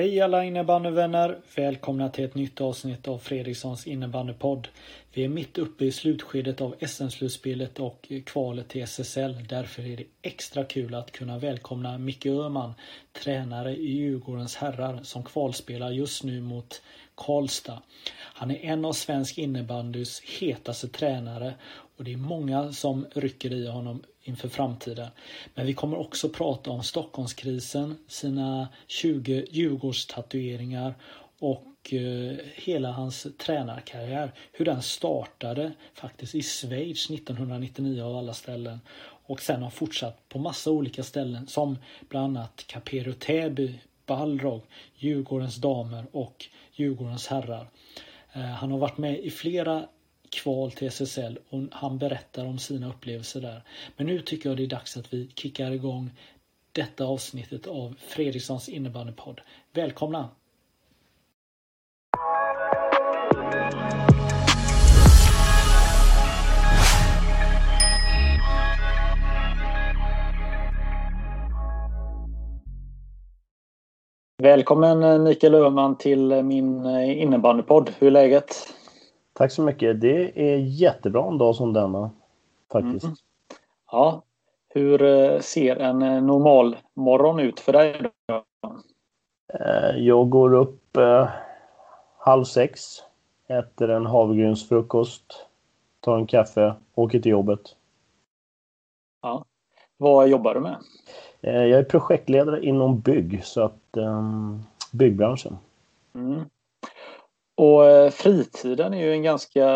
Hej alla innebandyvänner! Välkomna till ett nytt avsnitt av Fredrikssons innebandypodd. Vi är mitt uppe i slutskedet av SM-slutspelet och kvalet till SSL. Därför är det extra kul att kunna välkomna Micke Öhman, tränare i Djurgårdens herrar, som kvalspelar just nu mot Karlstad. Han är en av svensk innebandys hetaste tränare och det är många som rycker i honom inför framtiden. Men vi kommer också prata om Stockholmskrisen, sina 20 Djurgårdstatueringar och eh, hela hans tränarkarriär. Hur den startade faktiskt i Schweiz 1999 av alla ställen. Och sen har fortsatt på massa olika ställen som bland annat Capero Täby, Balrog, Djurgårdens damer och Djurgårdens herrar. Eh, han har varit med i flera kval till SSL och han berättar om sina upplevelser där. Men nu tycker jag det är dags att vi kickar igång detta avsnittet av Fredrikssons innebandypodd. Välkomna! Välkommen eh, Mikael Öhman till eh, min eh, innebandypodd. Hur är läget? Tack så mycket. Det är jättebra en dag som denna. Faktiskt. Mm. Ja. Hur eh, ser en eh, normal morgon ut för dig? Då? Eh, jag går upp halv sex, äter en havregrynsfrukost, tar en kaffe, åker till jobbet. Ja. Vad jobbar du med? Jag är projektledare inom bygg, så att um, byggbranschen. Mm. Och eh, fritiden är ju en ganska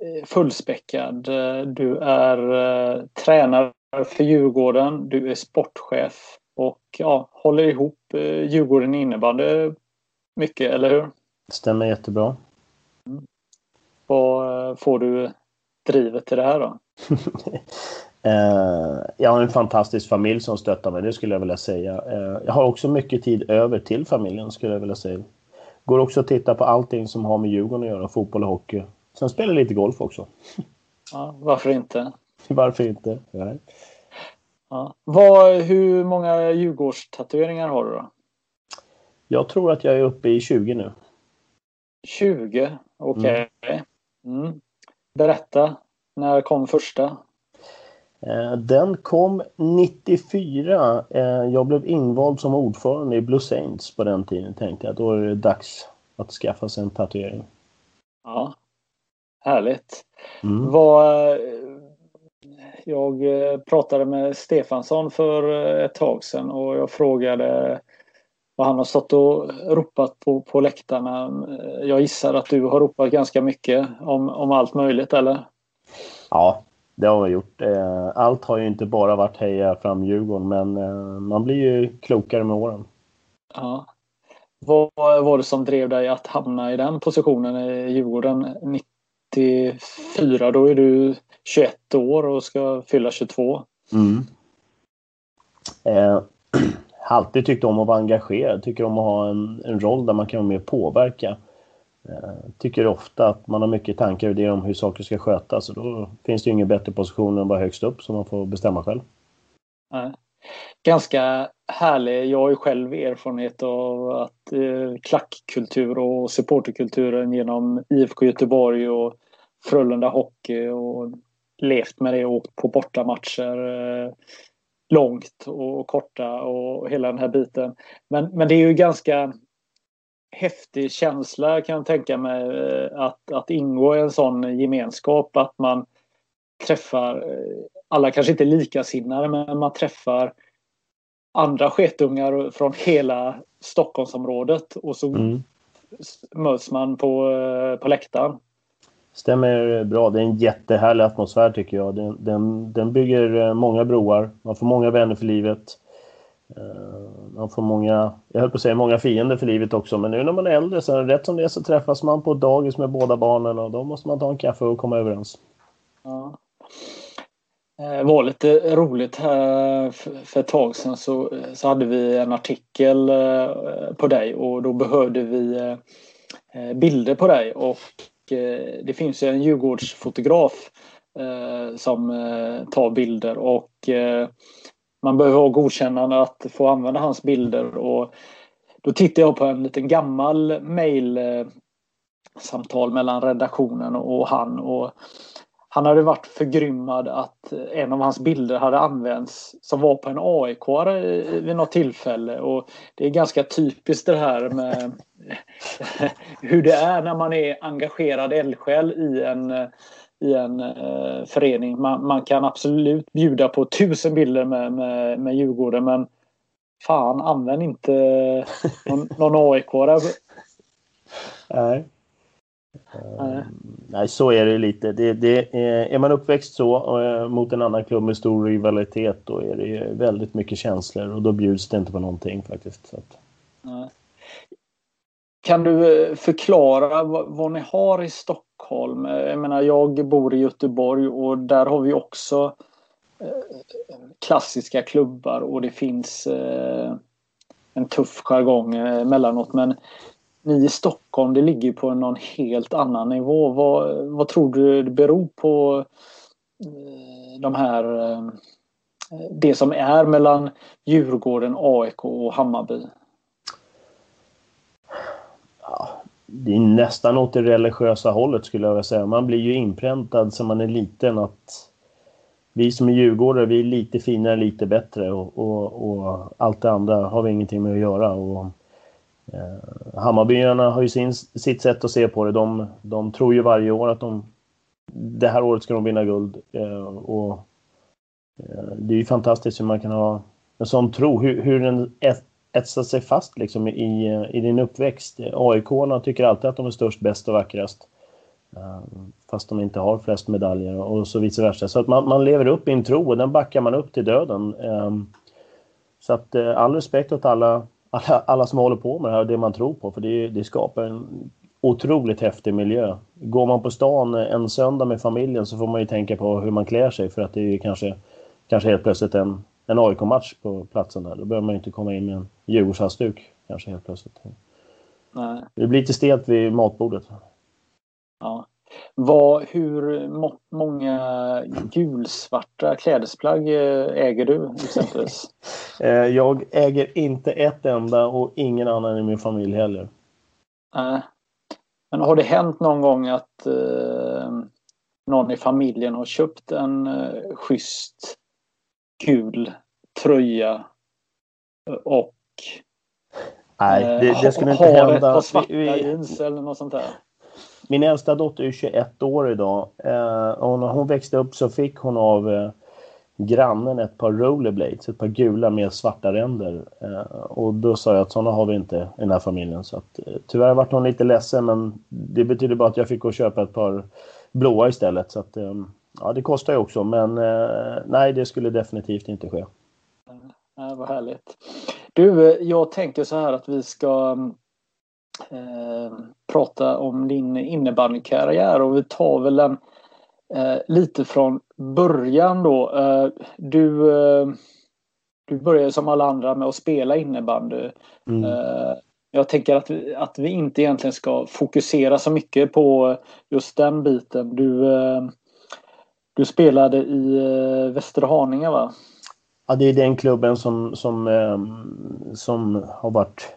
eh, fullspäckad. Du är eh, tränare för Djurgården, du är sportchef och ja, håller ihop Djurgården innebandy mycket, eller hur? Stämmer jättebra. Mm. Vad får du drivet till det här då? jag har en fantastisk familj som stöttar mig, det skulle jag vilja säga. jag har också mycket tid över till familjen, skulle jag vilja säga. Går också att titta på allting som har med Djurgården att göra, fotboll och hockey. Sen spelar lite golf också. Ja, varför inte? varför inte? Nej. Ja. Vad, hur många Djurgårdstatueringar har du då? Jag tror att jag är uppe i 20 nu. 20? Okej. Okay. Mm. Mm. Berätta. När kom första? Eh, den kom 94. Eh, jag blev invald som ordförande i Blue Saints på den tiden. Tänkte jag då är det dags att skaffa sig en tatuering. Ja, härligt. Mm. Vad, eh, jag pratade med Stefansson för ett tag sedan och jag frågade vad han har stått och ropat på, på läktarna. Jag gissar att du har ropat ganska mycket om, om allt möjligt eller? Ja, det har vi gjort. Eh, allt har ju inte bara varit heja fram Djurgården men eh, man blir ju klokare med åren. Ja. Vad var det som drev dig att hamna i den positionen i Djurgården 94? Då är du 21 år och ska fylla 22. Mm. Eh, alltid tyckt om att vara engagerad, tycker om att ha en, en roll där man kan vara med och påverka. Eh, tycker ofta att man har mycket tankar och idéer om hur saker ska skötas och då finns det ju ingen bättre position än att vara högst upp som man får bestämma själv. Nej. Ganska härlig. Jag har ju själv erfarenhet av att eh, klackkultur och supporterkulturen genom IFK Göteborg och Frölunda Hockey och levt med det och åkt på bortamatcher eh, långt och korta och hela den här biten. Men, men det är ju ganska häftig känsla kan jag tänka mig eh, att, att ingå i en sån gemenskap. Att man träffar, eh, alla kanske inte likasinnade, men man träffar andra sketungar från hela Stockholmsområdet och så mm. möts man på, eh, på läktaren. Stämmer bra. Det är en jättehärlig atmosfär tycker jag. Den, den, den bygger många broar. Man får många vänner för livet. Eh, man får många, jag höll på att säga många fiender för livet också, men nu när man är äldre så är det rätt som det är så träffas man på ett dagis med båda barnen och då måste man ta en kaffe och komma överens. Ja. Det var lite roligt här för ett tag sedan så, så hade vi en artikel eh, på dig och då behövde vi bilder på dig och det finns ju en Djurgårdsfotograf som tar bilder och man behöver ha godkännande att få använda hans bilder och då tittade jag på en liten gammal mail eh, samtal mellan redaktionen och han och han hade varit förgrymmad att eh, en av hans bilder hade använts som var på en aik eh, vid något tillfälle. Och det är ganska typiskt det här med hur det är när man är engagerad eldsjäl i en, i en uh, förening. Man, man, kan absolut bjuda på tusen bilder med, med, med Djurgården men fan använd inte någon, någon aik Nej. Nej. Nej, så är det lite. Det, det, är, är man uppväxt så äh, mot en annan klubb med stor rivalitet då är det väldigt mycket känslor och då bjuds det inte på någonting faktiskt. Att... Kan du eh, förklara vad, ni har i Stockholm? Eh, jag menar, jag bor i Göteborg och där har vi också eh, klassiska klubbar och det finns en tuff jargong emellanåt. Men ni i Stockholm, det ligger på någon helt annan nivå. Vad, vad tror du det beror på de här det som är mellan Djurgården, AIK och Hammarby? Ja, det är nästan åt det religiösa hållet skulle jag vilja säga. Man blir ju inpräntad som man är liten att vi som är djurgårdare, vi är lite finare, lite bättre och, och, och allt det andra har vi ingenting med att göra. Och, Eh, Hammarbyarna har ju sin, sitt sätt att se på det. De, de tror ju varje år att de det här året ska de vinna guld. Eh, och, eh, det är ju fantastiskt hur man kan ha en sån tro. Hur, hur den etsat sig fast liksom i, i din uppväxt. aik tycker alltid att de är störst, bäst och vackrast. Ehm, fast de inte har flest medaljer och så vice versa. Så att man, man lever upp i en tro och den backar man upp till döden. Ehm, så att eh, all respekt åt alla alla, alla som håller på med det här och det man tror på. För det, det skapar en otroligt häftig miljö. Går man på stan eh, en söndag med familjen så får man ju tänka på hur man klär sig för att det är ju kanske, kanske helt plötsligt en, en AIK-match på platsen där. Då behöver man ju inte komma in med en Djurgårdshalsduk kanske helt plötsligt. Nej. Det blir lite stelt vid matbordet. Ja. Vad, hur må, många gulsvarta klädesplagg eh, äger du exempelvis? Eh, jag äger inte ett enda och ingen annan i min familj heller. Nej. Men har det hänt någon gång att eh, någon i familjen har köpt en eh, schysst gul tröja och Nej, det, det skulle inte hända. Har svarta jeans eller något sånt där? Min äldsta dotter är 21 år idag eh, och när hon växte upp så fick hon av eh, grannen ett par rollerblades, ett par gula med svarta ränder. Eh, och då sa jag att sådana har vi inte i den här familjen. Så att, eh, tyvärr vart hon lite ledsen men det betyder bara att jag fick gå och köpa ett par blåa istället. Så att, eh, ja, det kostar ju också men eh, nej, det skulle definitivt inte ske. Ja, vad härligt. Du, eh, jag tänker så här att vi ska Eh, prata om din innebandykarriär och vi tar väl den eh, lite från början då. Eh, du, eh, du började som alla andra med att spela innebandy. Mm. Jag tänker att vi, att vi inte egentligen ska fokusera så mycket på just den biten. Du, du spelade i Västerhaninge va? Ja, det är den klubben som, som, som har varit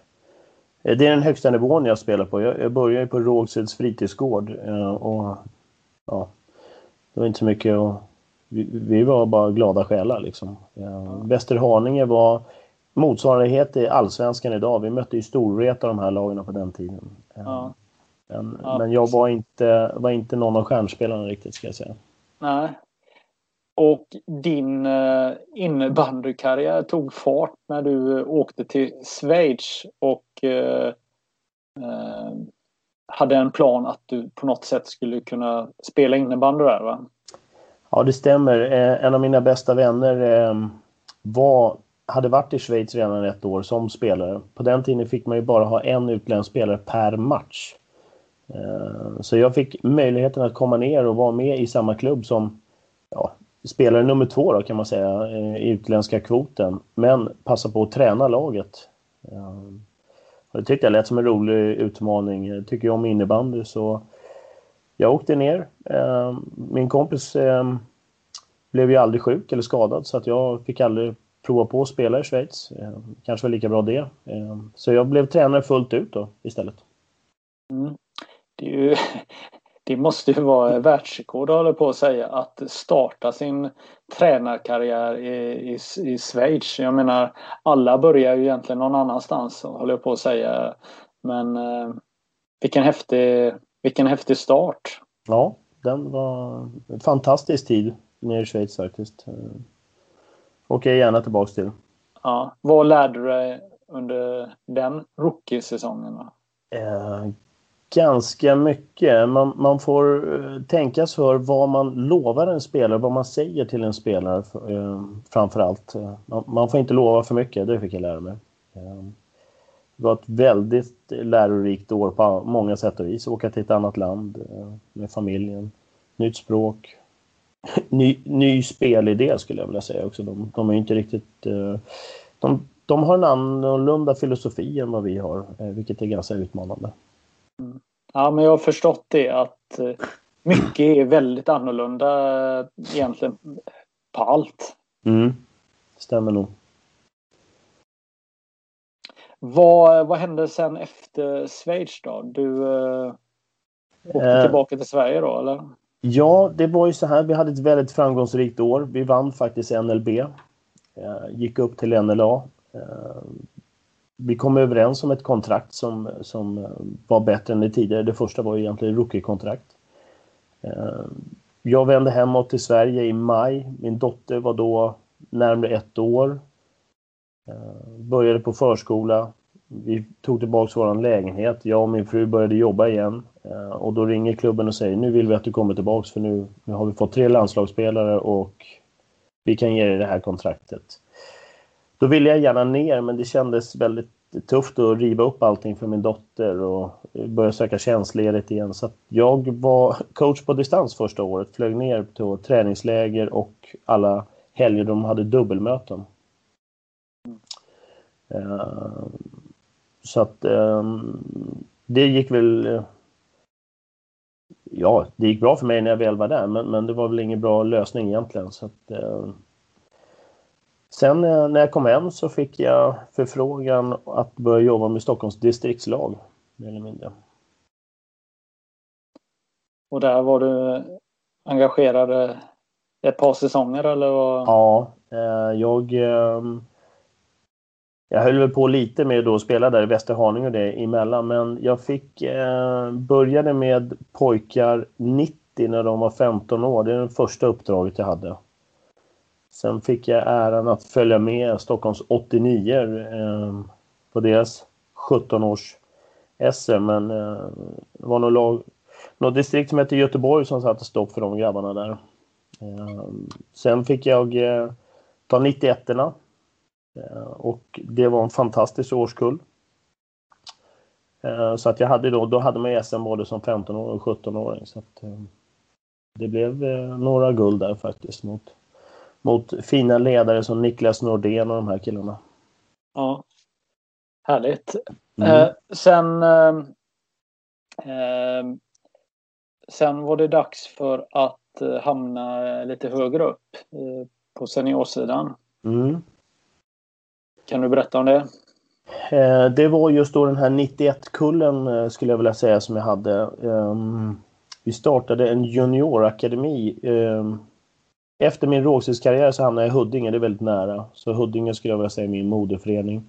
Eh, det är den högsta nivån jag spelar på. Jag, jag började på Rågseds fritidsgård eh, och ja, det var inte så mycket och vi, vi var bara glada själar liksom. Västerhaninge var motsvarighet i allsvenskan idag. Vi mötte ju Storvreta de här lagen på den tiden. Eh, ja. Men, ja. men, jag var inte, var inte någon av stjärnspelarna riktigt ska jag säga. Nej, och din eh, innebandykarriär tog fart när du eh, åkte till Schweiz och eh, hade en plan att du på något sätt skulle kunna spela innebandy där va? Ja, det stämmer. En av mina bästa vänner var, hade varit i Schweiz redan ett år som spelare. På den tiden fick man ju bara ha en utländsk spelare per match. Eh, så jag fick möjligheten att komma ner och vara med i samma klubb som ja, spelare nummer två då, kan man säga eh, i utländska kvoten. Men passa på att träna laget. Eh, det tyckte jag lät som en rolig utmaning. Tycker jag om innebandy så jag åkte ner. Min kompis blev ju aldrig sjuk eller skadad så att jag fick aldrig prova på att spela i Schweiz. Kanske var lika bra det. Så jag blev tränare fullt ut då istället. Mm. Det, ju, det, måste ju vara världsrekord håller på att säga att starta sin tränarkarriär i, i, i Schweiz. Jag menar alla börjar ju egentligen någon annanstans håller jag på att säga. Men eh, vilken häftig, vilken häftig start. Ja, den var en fantastisk tid nere i Schweiz faktiskt. Åker jag gärna tillbaks till. Ja. Vad lärde du dig under den rookie-säsongen? Eh, ganska mycket. Man, man får eh, tänka sig för vad man lovar en spelare, vad man säger till en spelare eh, framför allt. Eh, man, man, får inte lova för mycket, det fick jag lära mig. Eh, det var ett väldigt lärorikt år på många sätt och vis. Åka till ett annat land eh, med familjen, nytt språk, ny, ny spelidé skulle jag vilja säga också. De, de är inte riktigt... Eh, de, de har en annorlunda filosofi än vad vi har, vilket är ganska utmanande. Mm. Ja, men jag har förstått det att eh, mycket är väldigt annorlunda egentligen på allt. Mm. Stämmer nog. Vad, vad hände sen efter Schweiz då? Du eh, åkte tillbaka till Sverige då eller? Ja, det var ju så här. Vi hade ett väldigt framgångsrikt år. Vi vann faktiskt NLB. Eh, gick upp till NLA. Vi kom överens om ett kontrakt som, som eh, var bättre än det tidigare. Det första var egentligen rookie-kontrakt. Eh, jag vände hemåt till Sverige i maj. Min dotter var då närmare ett år. Eh, började på förskola. Vi tog tillbaka vår lägenhet. Jag och min fru började jobba igen. Och då ringer klubben och säger nu vill vi att du kommer tillbaks för nu, nu har vi fått tre landslagsspelare och vi kan ge dig det här kontraktet. Då ville jag gärna ner men det kändes väldigt tufft att riva upp allting för min dotter och börja söka tjänstledigt igen. Så jag var coach på distans första året, flög ner på träningsläger och alla helger de hade dubbelmöten. Eh, så att ehm, det gick väl ja, det gick bra för mig när jag väl var där, men, men det var väl ingen bra lösning egentligen. Så att, eh, sen eh, när jag kom hem så fick jag förfrågan att börja jobba med Stockholms distriktslag, mer eller mindre. Och där var du engagerad ett par säsonger eller? Vad? Ja, eh, jag jag höll väl på lite med att spela där i Västerhaninge och det emellan, men jag fick eh, började med pojkar 90 när de var 15 år. Det är det första uppdraget jag hade. Sen fick jag äran att följa med Stockholms 89 eh, på deras 17-års SM, men eh, det var något, lag, något distrikt som hette Göteborg som satte stopp för de grabbarna där. Eh, sen fick jag eh, ta 91-erna Eh, och det var en fantastisk årskull. Eh, så att jag hade då, då hade man SM både som 15-åring och 17-åring. Så att, eh, det blev eh, några guld där faktiskt mot, mot fina ledare som Niklas Nordén och de här killarna. Ja, härligt. Mm. Eh, sen, eh, sen var det dags för att hamna lite högre upp eh, på seniorsidan. Mm. Kan du berätta om det? Eh, det var just då den här 91-kullen eh, skulle jag vilja säga som jag hade. Ehm, vi startade en juniorakademi. Efter min Rågsvedskarriär så hamnade jag i Huddinge, det är väldigt nära. Så Huddinge skulle jag vilja säga är min moderförening.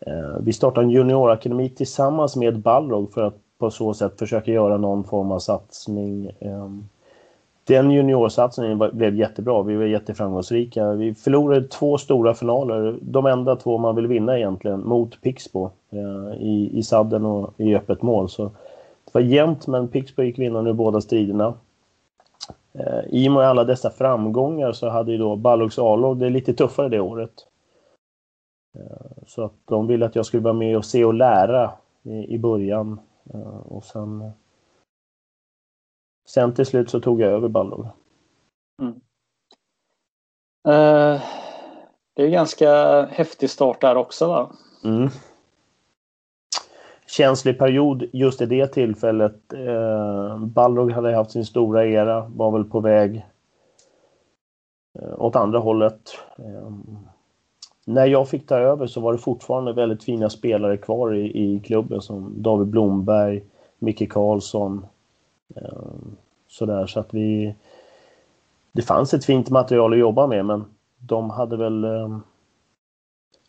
Eh, vi startade en juniorakademi tillsammans med Balrog för att på så sätt försöka göra någon form av satsning. Ehm, den juniorsatsningen blev jättebra. Vi var jätteframgångsrika. Vi förlorade två stora finaler, de enda två man vill vinna egentligen, mot Pixbo eh, i, i sadden och i öppet mål. Så det var jämnt men Pixbo gick vinnande i båda striderna. Eh, I och med alla dessa framgångar så hade ju då Ballogs A-lag det lite tuffare det året. Eh, så att de ville att jag skulle vara med och se och lära i, början. Eh, och sen, sen till slut så tog jag över Ballog. Mm. Det är ganska häftig start där också va? Mm känslig period just i det tillfället. Eh, Balrog hade haft sin stora era, var väl på väg eh, åt andra hållet. Eh, när jag fick ta över så var det fortfarande väldigt fina spelare kvar i, i klubben som David Blomberg, Micke Karlsson. Eh, sådär så att vi... Det fanns ett fint material att jobba med men de hade väl eh,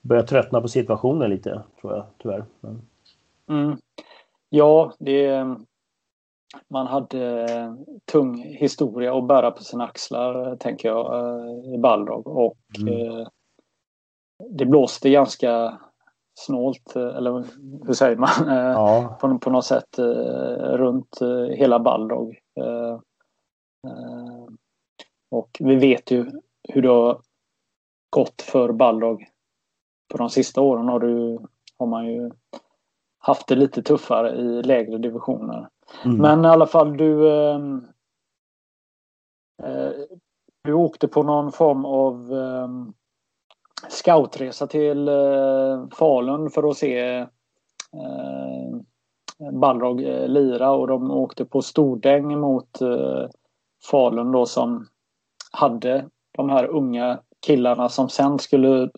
börjat tröttna på situationen lite, tror jag tyvärr. Men... Mm. Ja, det, man hade tung historia att bära på sina axlar, tänker jag, eh, i Balrog. Och mm. eh, det blåste ganska snålt, eh, eller hur säger man, eh, ja. på, på något sätt runt hela Balrog. Och vi vet ju hur det har gått för Balrog på de sista åren har, du, har man ju haft det lite tuffare i lägre divisioner. Mm. Men i alla fall du ehm, eh, Du åkte på någon form av eh, scoutresa till eh, Falun för att se eh, Balrog eh, lira och de åkte på stordäng mot eh, Falun då som hade de här unga killarna som sen skulle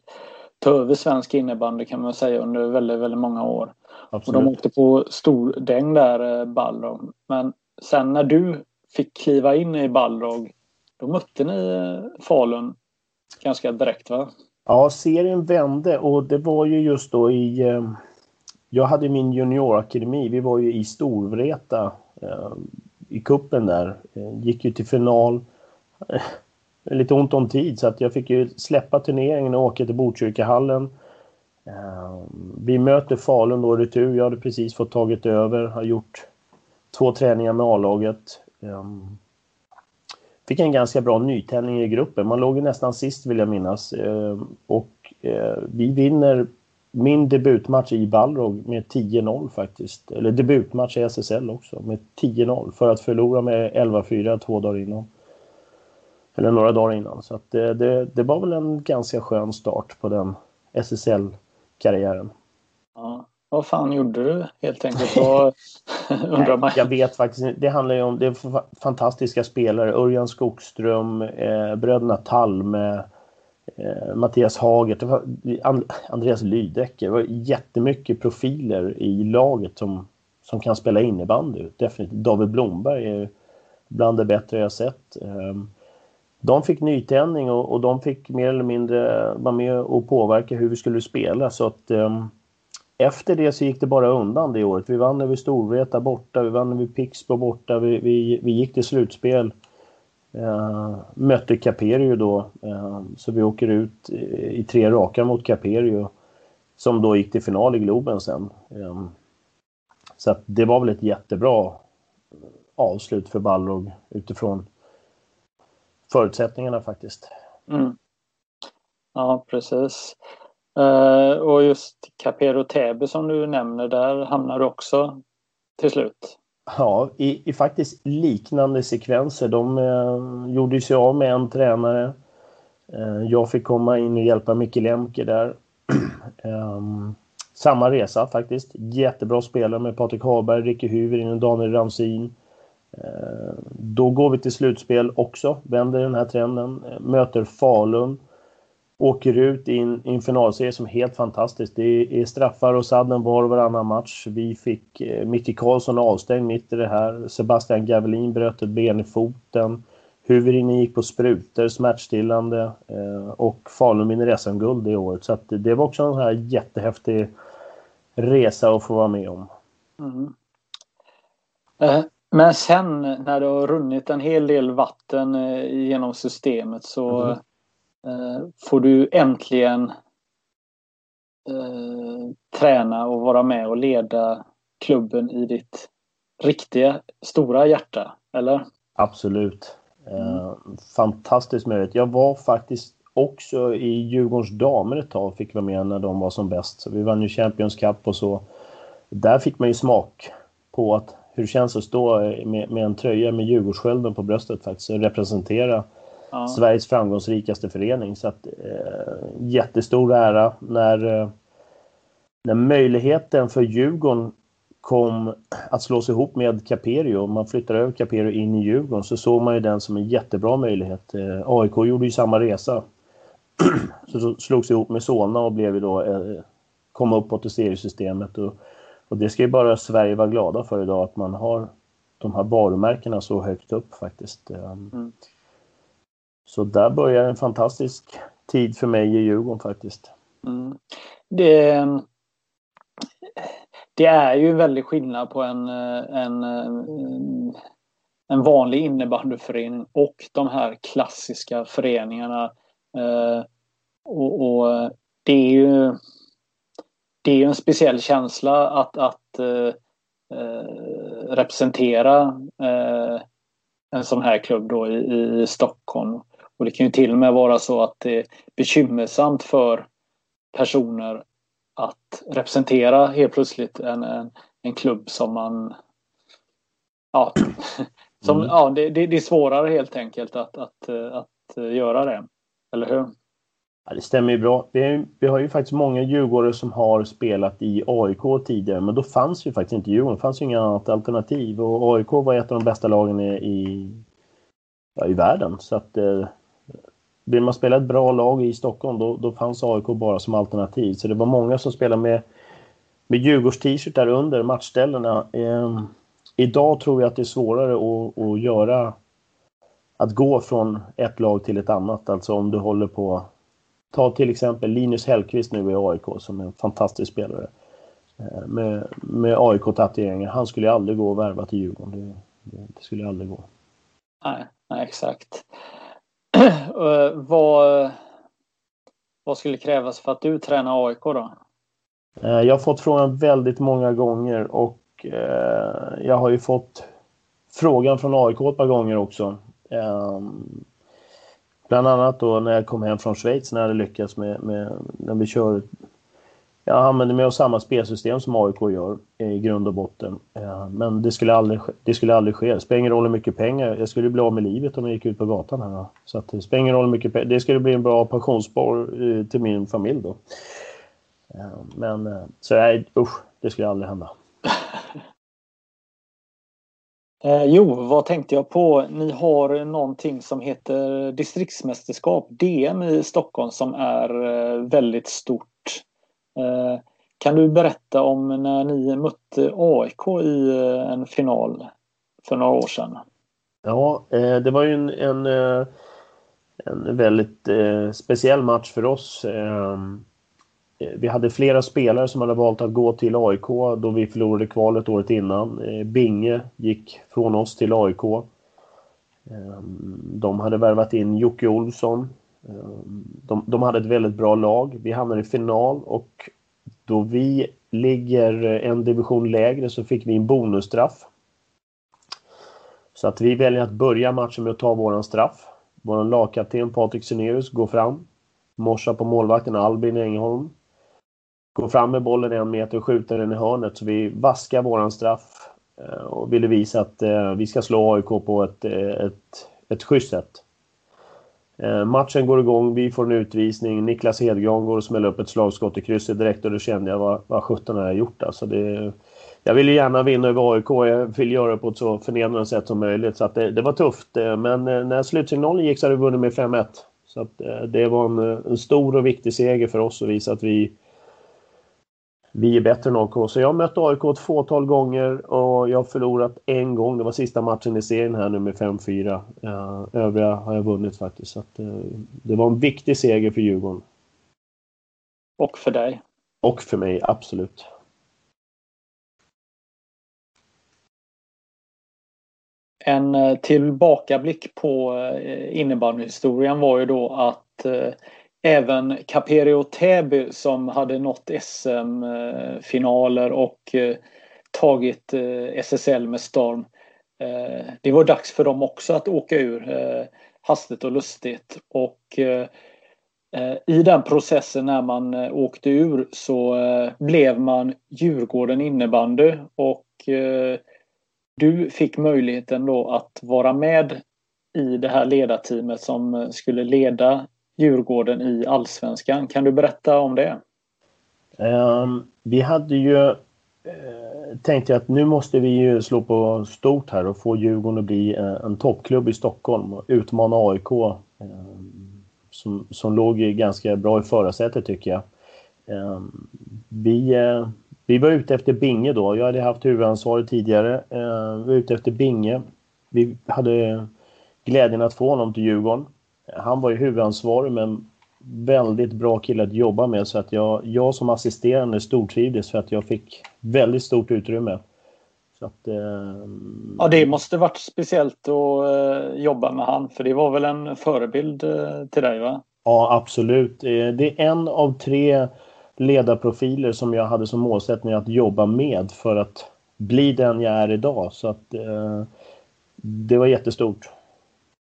ta över svensk innebandy kan man säga under väldigt, väldigt många år. Absolut. Och de åkte på stordäng där, eh, Balrog. Men sen när du fick kliva in i Balrog, då mötte ni eh, Falun ganska direkt va? Ja, serien vände och det var ju just då i... Eh, jag hade min juniorakademi, vi var ju i Storvreta i kuppen där. Gick ju till final. Lite ont om tid så att jag fick ju släppa turneringen och åka till Botkyrkahallen Ehm, vi möter Falun då retur. Jag hade precis fått tagit över, har gjort två träningar med A-laget. Ehm, fick en ganska bra nytändning i gruppen. Man låg ju nästan sist vill jag minnas. Ehm, och eh, vi vinner min debutmatch i Balrog med 10-0 faktiskt. Eller debutmatch i SSL också med 10-0 för att förlora med 11-4 två dagar innan. Eller några dagar innan. Så att det, det, det var väl en ganska skön start på den SSL karriären. Ja. Vad fan gjorde du helt enkelt? Vad, undrar man. Jag vet faktiskt Det handlar ju om det fantastiska spelare. Örjan Skogström, eh, bröderna Talme, eh, Mattias Hagert, And Andreas Lydecker. Det var jättemycket profiler i laget som, som kan spela innebandy. Definitivt. David Blomberg är bland det bättre jag sett. Eh, de fick nytändning och, och, de fick mer eller mindre vara med och påverka hur vi skulle spela. Så att, um, efter det så gick det bara undan det året. Vi vann över Storvreta borta, vi vann över Pixbo borta, vi, vi, vi gick till slutspel. Uh, mötte Caperio då, uh, så vi åker ut i, i tre raka mot Caperio. Som då gick till final i Globen sen. Um, så att det var väl ett jättebra eh, avslut för Balrog utifrån förutsättningarna faktiskt. Mm. Ja, precis. Uh, och just Capero Täby som du nämner, där hamnar du också till slut. Ja, i, i faktiskt liknande sekvenser. De uh, gjorde sig av med en tränare. Uh, jag fick komma in och hjälpa Micke Lemke där. um, samma resa faktiskt. Jättebra spelare med Patrik Haberg, Ricky och Daniel Ramsin. Eh, då går vi till slutspel också, vänder den här trenden, eh, möter Falun, åker ut i en, i en finalserie som är helt fantastisk. Det är straffar och sadden var och varannan match. Vi fick eh, Micke Karlsson avstängd mitt i det här. Sebastian Gavelin bröt ett ben i foten. Huvudinne gick på sprutor, smärtstillande eh, och Falun vinner SM-guld det året. Så att det var också en sån här jättehäftig resa att få vara med om. Mm. Uh, men sen när det har runnit en hel del vatten eh, genom systemet så mm. får du äntligen eh, träna och vara med och leda klubben i ditt riktiga stora hjärta, eller? Absolut. Eh, fantastisk möjlighet. Jag var faktiskt också i Djurgårdens damer ett tag, fick vara med när de var som bäst. Så vi vann ju Champions Cup och så. Där fick man ju smak på att hur det känns att stå med, med en tröja med Djurgårdsskölden på bröstet faktiskt och representera ja. Sveriges framgångsrikaste förening. Så att, eh, jättestor ära när, eh, när möjligheten för Djurgården kom att slås ihop med Caperio, man flyttade över Caperio in i Djurgården, så såg man ju den som en jättebra möjlighet. Eh, AIK gjorde ju samma resa. så slogs ihop med Solna och blev ju då, eh, kom uppåt i seriesystemet. Och, och det ska ju bara Sverige vara glada för idag, att man har de här varumärkena så högt upp faktiskt. Eh, mm. Så där börjar en fantastisk tid för mig i Djurgården faktiskt. Mm. Det, det är ju en väldig skillnad på en, en, en vanlig innebandyförening och de här klassiska föreningarna. Eh, och, och, det är ju det är en speciell känsla att, att eh, eh representera eh, en sån här klubb då i, i Stockholm. Och det kan ju till och med vara så att det är bekymmersamt för personer att representera helt plötsligt en, en, en klubb som man... Ja, som, mm. ja det, det, är svårare helt enkelt att, att, att göra det. Eller hur? Ja, det stämmer ju bra. Vi, är, vi har ju faktiskt många djurgårdare som har spelat i AIK tidigare, men då fanns ju faktiskt inte Djurgården. Det fanns ju inga annat alternativ och AIK var ett av de bästa lagen i, i, ja, i världen. Så att eh, vill man spela ett bra lag i Stockholm då, då fanns AIK bara som alternativ. Så det var många som spelade med, med Djurgårds-t-shirt under matchställena. Eh, idag tror jag att det är svårare att, att göra att gå från ett lag till ett annat. Alltså om du håller på... Ta till exempel Linus Hellqvist nu i AIK som är en fantastisk spelare. Eh, med, med AIK-tatueringar. Han skulle aldrig gå och värva till Djurgården. Det, det, skulle aldrig gå. Nej, nej exakt. Eh, vad, vad skulle krävas för att du tränar AIK då? Eh, jag har fått frågan väldigt många gånger och jag har ju fått frågan från AIK ett par gånger också. Um, bland annat då när jag kom hem från Schweiz när jag hade lyckats med, med när vi kör jag använder mig av samma spelsystem som AIK gör i grund och botten. Eh, men det skulle aldrig, det skulle aldrig ske. Det spelar ingen roll hur mycket pengar. Jag skulle bli av med livet om jag gick ut på gatan här. Så att det spelar ingen roll hur mycket pengar. Det skulle bli en bra pensionsspar eh, till min familj då. Eh, men så nej, usch, det skulle aldrig hända. Eh, jo, vad tänkte jag på? Ni har någonting som heter distriktsmästerskap, DM i Stockholm, som är eh, väldigt stort. Eh, kan du berätta om när ni mötte AIK i eh, en final för några år sedan? Ja, eh, det var ju en, en, eh, en väldigt eh, speciell match för oss. Eh, Eh, vi hade flera spelare som hade valt att gå till AIK då vi förlorade kvalet året innan. Eh, Binge gick från oss till AIK. Ehm, de hade värvat in Jocke Olsson. Ehm, de, de hade ett väldigt bra lag. Vi hamnade i final och då vi ligger en division lägre så fick vi en bonusstraff. Så att vi väljer att börja matchen med att ta våran straff. Vår lagkapten Patrik Senerius går fram. Morsar på målvakten Albin Engholm går fram med bollen en meter och skjuter den i hörnet. Så vi vaskar våran straff eh, och ville visa att eh, vi ska slå AIK på ett, eh, ett, ett schysst sätt. Matchen går igång, vi får en utvisning. Niklas Hedgran går och smäller upp ett slagskott i krysset direkt och då kände jag vad, vad sjutton har jag gjort alltså. Det, jag ville gärna vinna över AIK, jag vill göra det på ett så förnedrande sätt som möjligt. Så det, det, var tufft. Men när slutsignalen gick så hade vi vunnit med 5-1. Så att, det var en, en, stor och viktig seger för oss att visa att vi, vi är bättre än AIK. Så jag har mött AIK ett fåtal gånger och jag har förlorat en gång. Det var sista matchen i serien här nu med 5-4. Uh, övriga har jag vunnit faktiskt. Så att, uh, det var en viktig seger för Djurgården. Och för dig? Och för mig, absolut. En eh, tillbakablick på innebandyhistorien var ju då att även Caperio Täby som hade nått SM-finaler och eh, tagit eh, SSL med storm. Eh, det var dags för dem också att åka ur hastigt och lustigt. Och i den processen när man åkte ur så blev man Djurgården innebandy och du fick möjligheten då att vara med i det här ledarteamet som skulle leda Djurgården i Allsvenskan. Kan du berätta om det? Um, vi hade ju eh, uh, tänkt att nu måste vi ju slå på stort här och få Djurgården att bli uh, en toppklubb i Stockholm och utmana AIK uh, ehm, som, som låg ganska bra i förarsätet tycker jag. Um, vi, eh, vi var ute efter Binge då. Jag hade haft huvudansvaret tidigare. vi var ute efter Binge. Vi hade glädjen att få honom till Djurgården. Han var ju huvudansvarig men väldigt bra kille att jobba med så att jag, jag som assisterande stortrivdes för att jag fick väldigt stort utrymme. Så att, eh, ja, det måste varit speciellt att eh, jobba med han för det var väl en förebild eh, till dig va? Ja, absolut. Eh, det är en av tre ledarprofiler som jag hade som målsättning att jobba med för att bli den jag är idag. Så att eh, det var jättestort.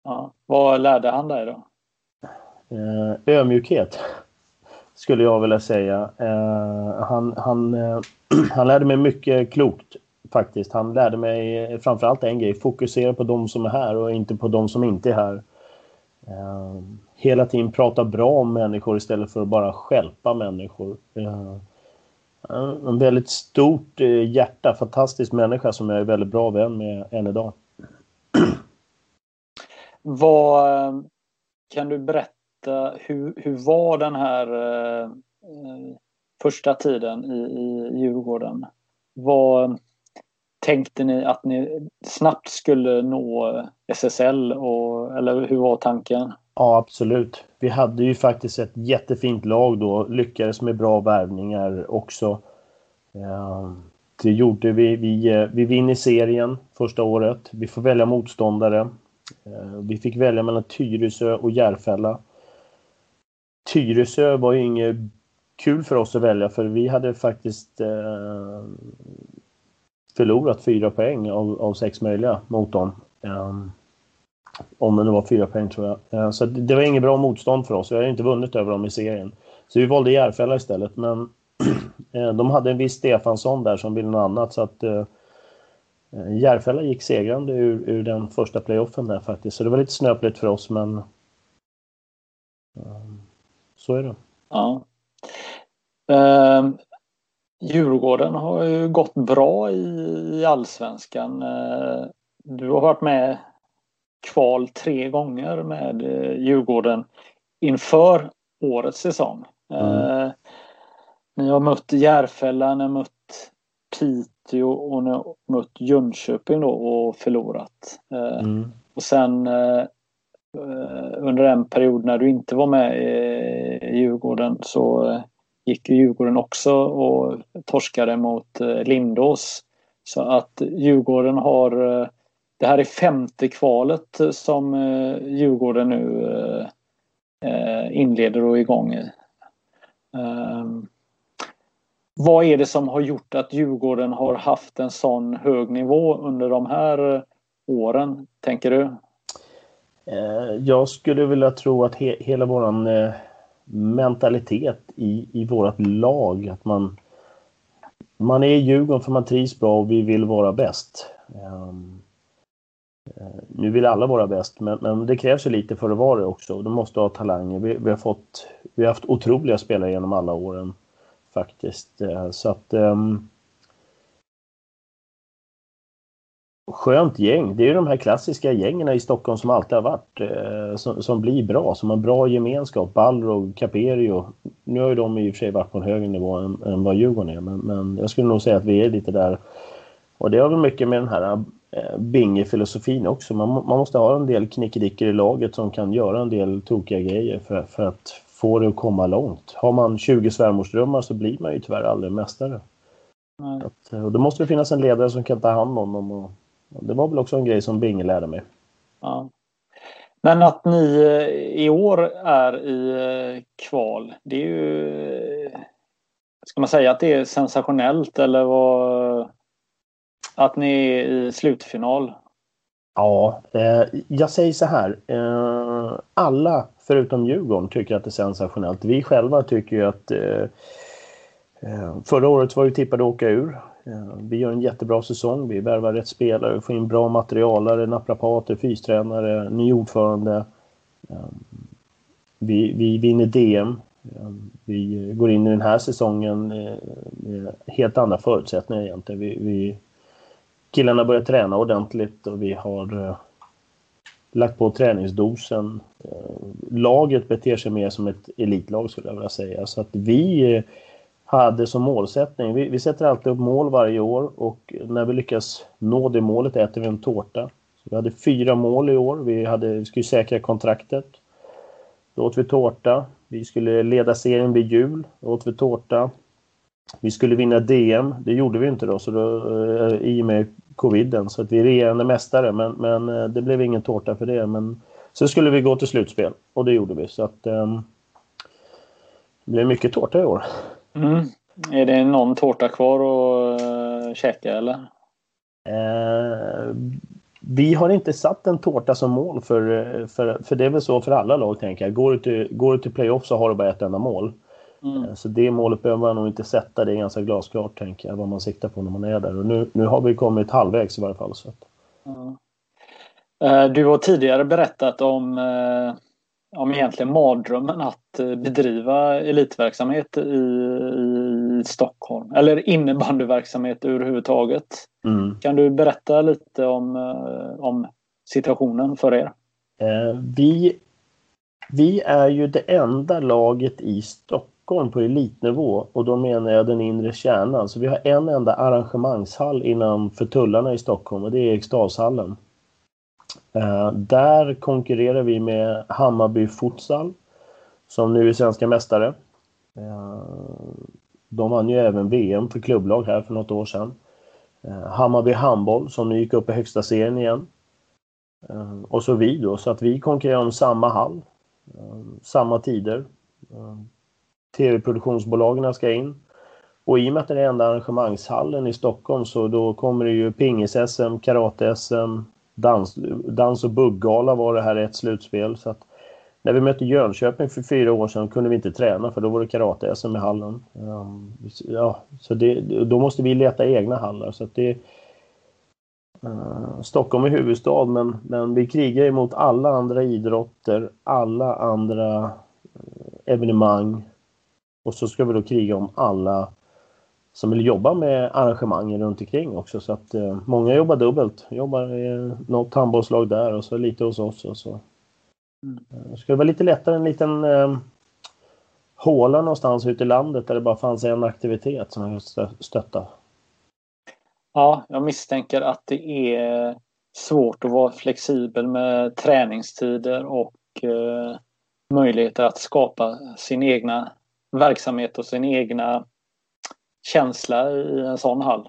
Ja. Vad lärde han dig då? Eh, ödmjukhet skulle jag vilja säga. Eh, han, han, eh, han lärde mig mycket klokt faktiskt. Han lärde mig framförallt en grej, fokusera på de som är här och inte på de som inte är här. Eh, hela tiden prata bra om människor istället för att bara skälpa människor. Eh, en väldigt stort eh, hjärta, fantastisk människa som jag är väldigt bra vän med än idag. Vad kan du berätta, hur, hur var den här eh, första tiden i, i Djurgården? Vad tänkte ni att ni snabbt skulle nå SSL och, eller hur var tanken? Ja, absolut. Vi hade ju faktiskt ett jättefint lag då, lyckades med bra värvningar också. Eh, det gjorde vi. Vi, eh, vi vinner serien första året. Vi får välja motståndare. Eh, vi fick välja mellan Tyresö och Järfälla. Tyresö var ju inget kul för oss att välja för vi hade faktiskt eh, förlorat fyra poäng av, av sex möjliga mot dem. Ehm, om det nu var fyra poäng tror jag. Eh, så det, var inget bra motstånd för oss. Vi hade inte vunnit över dem i serien. Så vi valde Järfälla istället. Men de hade en viss Stefansson där som ville något annat. Så att, Eh, Järfälla gick segrande ur, ur den första playoffen där faktiskt. Så det var lite snöpligt för oss men um, så är det. Ja. Uh, Djurgården har ju gått bra i, allsvenskan. Uh, du har varit med kval tre gånger med uh, Djurgården inför årets säsong. Mm. Ni har mött Järfälla, ni har mött Piteå och nu mött Jönköping då och förlorat. Eh, mm. Och sen eh, eh, under en period när du inte var med i Djurgården så gick Djurgården också och torskade mot Lindås. Så att Djurgården har det här är femte kvalet som Djurgården nu inleder och är igång i. Ehm, vad är det som har gjort att Djurgården har haft en sån hög nivå under de här eh, åren, tänker du? Eh, jag skulle vilja tro att he hela våran eh, mentalitet i, i vårt lag, att man, man är i Djurgården för man trivs bra och vi vill vara bäst. Ehm, nu vill alla vara bäst, men, men, det krävs ju lite för att vara det också. Du måste ha talanger. Vi, vi, har fått, vi har haft otroliga spelare genom alla åren faktiskt. Eh, så att um, Skönt gäng. Det är ju de här klassiska gängen i Stockholm som alltid har varit. Eh, som, som, blir bra, som har bra gemenskap. Balrog, Caperio. Nu har ju de i och för sig varit på en högre nivå än, än vad Djurgården är. Men, men, jag skulle nog säga att vi är lite där. Och det har väl mycket med den här eh, Binge-filosofin också. Man, man, måste ha en del knickedickor i laget som kan göra en del tokiga grejer för, för att få det att komma långt. Har man 20 svärmorsdrömmar så blir man ju tyvärr aldrig mästare. Att, och då måste det finnas en ledare som kan ta hand om dem. Och, och det var väl också en grej som Binge lärde mig. Ja. Men att ni eh, i år är i eh, kval, det är ju... Ska man säga att det är sensationellt eller vad? att ni är i slutfinal? Ja, eh, jag säger så här. Eh, alla förutom Djurgården tycker att det är sensationellt. Vi själva tycker ju att eh, eh förra året var vi tippade att åka ur. Eh, vi gör en jättebra säsong. Vi värvar rätt spelare, får in bra materialare, naprapater, fystränare, ny ordförande. Eh, vi, vi vinner DM. Eh, vi går in i den här säsongen eh, med helt andra förutsättningar egentligen. Vi, vi, killarna börjar träna ordentligt och vi har eh, lagt på träningsdosen. Eh, laget beter sig mer som ett elitlag skulle jag vilja säga. Så att vi eh, hade som målsättning, vi, vi sätter alltid upp mål varje år och när vi lyckas nå det målet äter vi en tårta. Så vi hade fyra mål i år, vi, hade, vi skulle säkra kontraktet. Då åt vi tårta. Vi skulle leda serien vid jul. Då åt vi tårta. Vi skulle vinna DM. Det gjorde vi inte då, så då eh, i och med coviden. Så att vi är regerande mästare, men, men eh, det blev ingen tårta för det. Men så skulle vi gå till slutspel och det gjorde vi. Så att um, det blev mycket tårta i år. Mm. Är det någon tårta kvar att uh, käka eller? Uh, vi har inte satt en tårta som mål för, för, för det är väl så för alla lag tänker jag. Går du till, går du till playoff så har du bara ett enda mål. Mm. Eh, så det målet behöver man nog inte sätta. Det är ganska glasklart tänker jag vad man siktar på när man är där. Och nu, nu har vi kommit halvvägs i varje fall. Så mm. Du har tidigare berättat om, eh, om egentligen mardrömmen att bedriva elitverksamhet i, i Stockholm. Eller innebandyverksamhet överhuvudtaget. Mm. Kan du berätta lite om, om situationen för er? Vi, vi är ju det enda laget i Stockholm Stockholm på elitnivå och då menar jag den inre kärnan. Så vi har en enda arrangemangshall innanför tullarna i Stockholm och det är Eriksdalshallen. Eh, där konkurrerar vi med Hammarby Futsal som nu är svenska mästare. Eh, de vann ju även VM för klubblag här för något år sedan. Eh, Hammarby Handboll som nu gick upp i högsta serien igen. Eh, och så vi då, så att vi konkurrerar om samma hall. Eh, samma tider. Eh, Tv-produktionsbolagen ska in. Och i och med att det är den enda arrangemangshallen i Stockholm så då kommer det ju pingis-SM, karate-SM, dans, dans och bugggala var det här ett slutspel. Så att när vi mötte Jönköping för fyra år sedan kunde vi inte träna för då var det karate-SM i hallen. Ehm, ja, så det, då måste vi leta egna hallar. Så att det, uh, Stockholm är huvudstad men, men vi krigar emot alla andra idrotter, alla andra uh, evenemang och så ska vi då kriga om alla som vill jobba med arrangemangen runt omkring också. Så att eh, många jobbar dubbelt. Jobbar i något handbollslag där och så lite hos oss. Och så. Mm. Eh, det skulle vara lite lättare en liten eh, håla någonstans ute i landet där det bara fanns en aktivitet som jag skulle stötta. Ja, jag misstänker att det är svårt att vara flexibel med träningstider och eh, möjligheter att skapa sin egna verksamhet och sin egna känsla i en sån hall.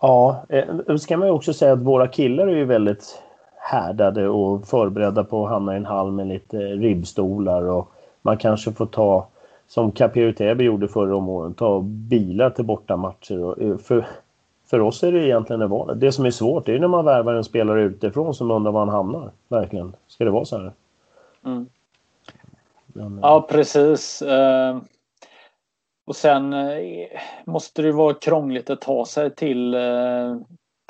Ja, eh, ska man också säga att våra killar är ju väldigt härdade och förberedda på att hamna i en hall med lite ribbstolar och man kanske får ta, som Capio Täby gjorde förra om åren, ta bilar till bortamatcher. Och, eh, för, för oss är det egentligen det vardag. Det som är svårt är när man värvar en spelare utifrån som undrar var han hamnar. Verkligen. Ska det vara så här? Mm. Ja, precis. Uh... Och sen eh, måste det vara krångligt att ta sig till eh,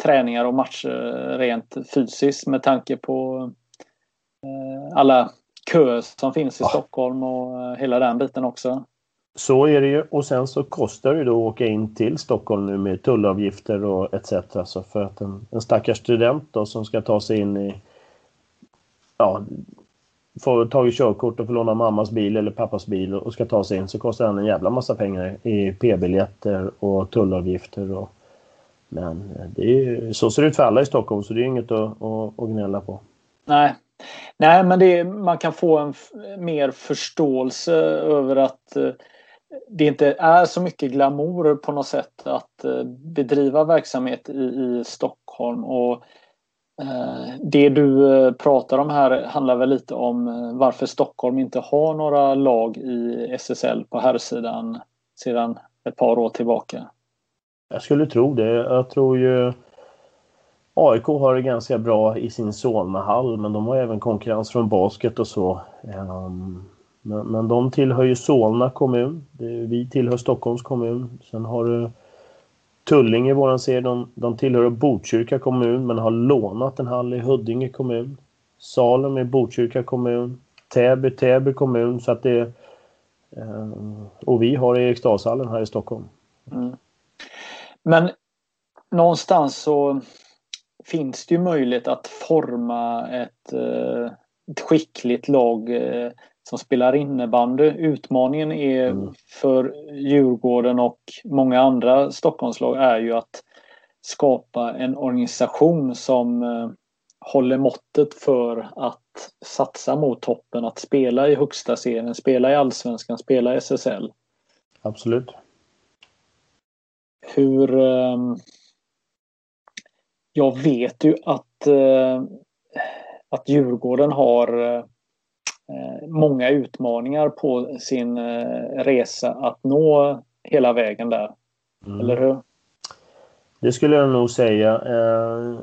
träningar och matcher rent fysiskt med tanke på eh, alla köer som finns i. Stockholm och eh, hela den biten också. Så är det ju och sen så kostar det då att åka in till Stockholm nu med tullavgifter och etc. Så för att en, en stackars student då som ska ta sig in i ja, får tagit körkort och får låna mammas bil eller pappas bil och ska ta sig in så kostar den en jävla massa pengar i p-biljetter och tullavgifter. Och, men eh, det är, så ser det ut för alla i Stockholm så det är inget att, att, att gnälla på. Nej, Nej men det, man kan få en mer förståelse över att eh, det inte är så mycket glamour på något sätt att eh, bedriva verksamhet i, i Stockholm. Och Eh, det du eh, pratar om här handlar väl lite om eh, varför Stockholm inte har några lag i SSL på här sedan ett par år tillbaka. Jag skulle tro det. Jag tror ju AIK har det ganska bra i sin Solnahall men de har även konkurrens från basket och så. Ehm, men, men de tillhör ju Solna kommun. Vi tillhör Stockholms kommun. Sen har du Tullinge, våran serie, de, de tillhör Botkyrka kommun men har lånat en hall i Huddinge kommun. Salem är Botkyrka kommun. Täby, Täby kommun. Så att det, eh, och vi har Eriksdalshallen här i Stockholm. Mm. Men någonstans så finns det ju möjlighet att forma ett, eh, ett skickligt lag eh, som spelar innebandy. Utmaningen är mm. för Djurgården och många andra Stockholmslag är ju att skapa en organisation som eh, håller måttet för att satsa mot toppen, att spela i högsta serien, spela i allsvenskan, spela i SSL. Absolut. Hur... Eh, jag vet ju att, eh, att Djurgården har eh, många utmaningar på sin eh, resa att nå hela vägen där. Mm. Eller hur? Det skulle jag nog säga. Eh,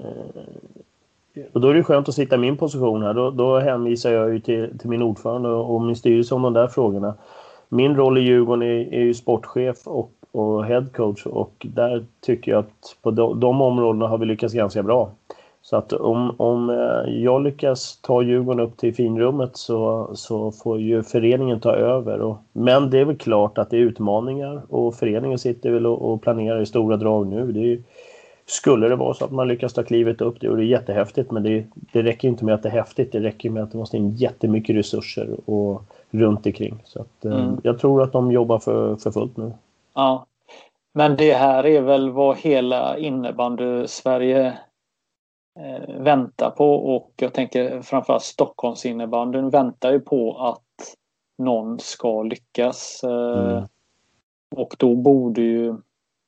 och då är det skönt att sitta i min position här. Då, då hänvisar jag ju till, till min ordförande och min styrelse om de där frågorna. Min roll i Djurgården är, är ju sportchef och, och headcoach och där tycker jag att på de, de områdena har vi lyckats ganska bra. Så att om, om eh, jag lyckas ta Djurgården upp till finrummet så, så får ju föreningen ta över. Och, men det är väl klart att det är utmaningar och föreningen sitter väl och, och planerar i stora drag nu. Det är, skulle det vara så att man lyckas ta klivet upp, det, är jättehäftigt, men det, det räcker inte med att det är häftigt, det räcker med att det måste in jättemycket resurser och runt omkring. Så att, eh, mm. jag tror att de jobbar för, för fullt nu. Ja. Men det här är väl vad hela innebandy-Sverige väntar på och jag tänker framförallt Stockholmsinnebandyn väntar ju på att någon ska lyckas. Eh, mm. Och då borde ju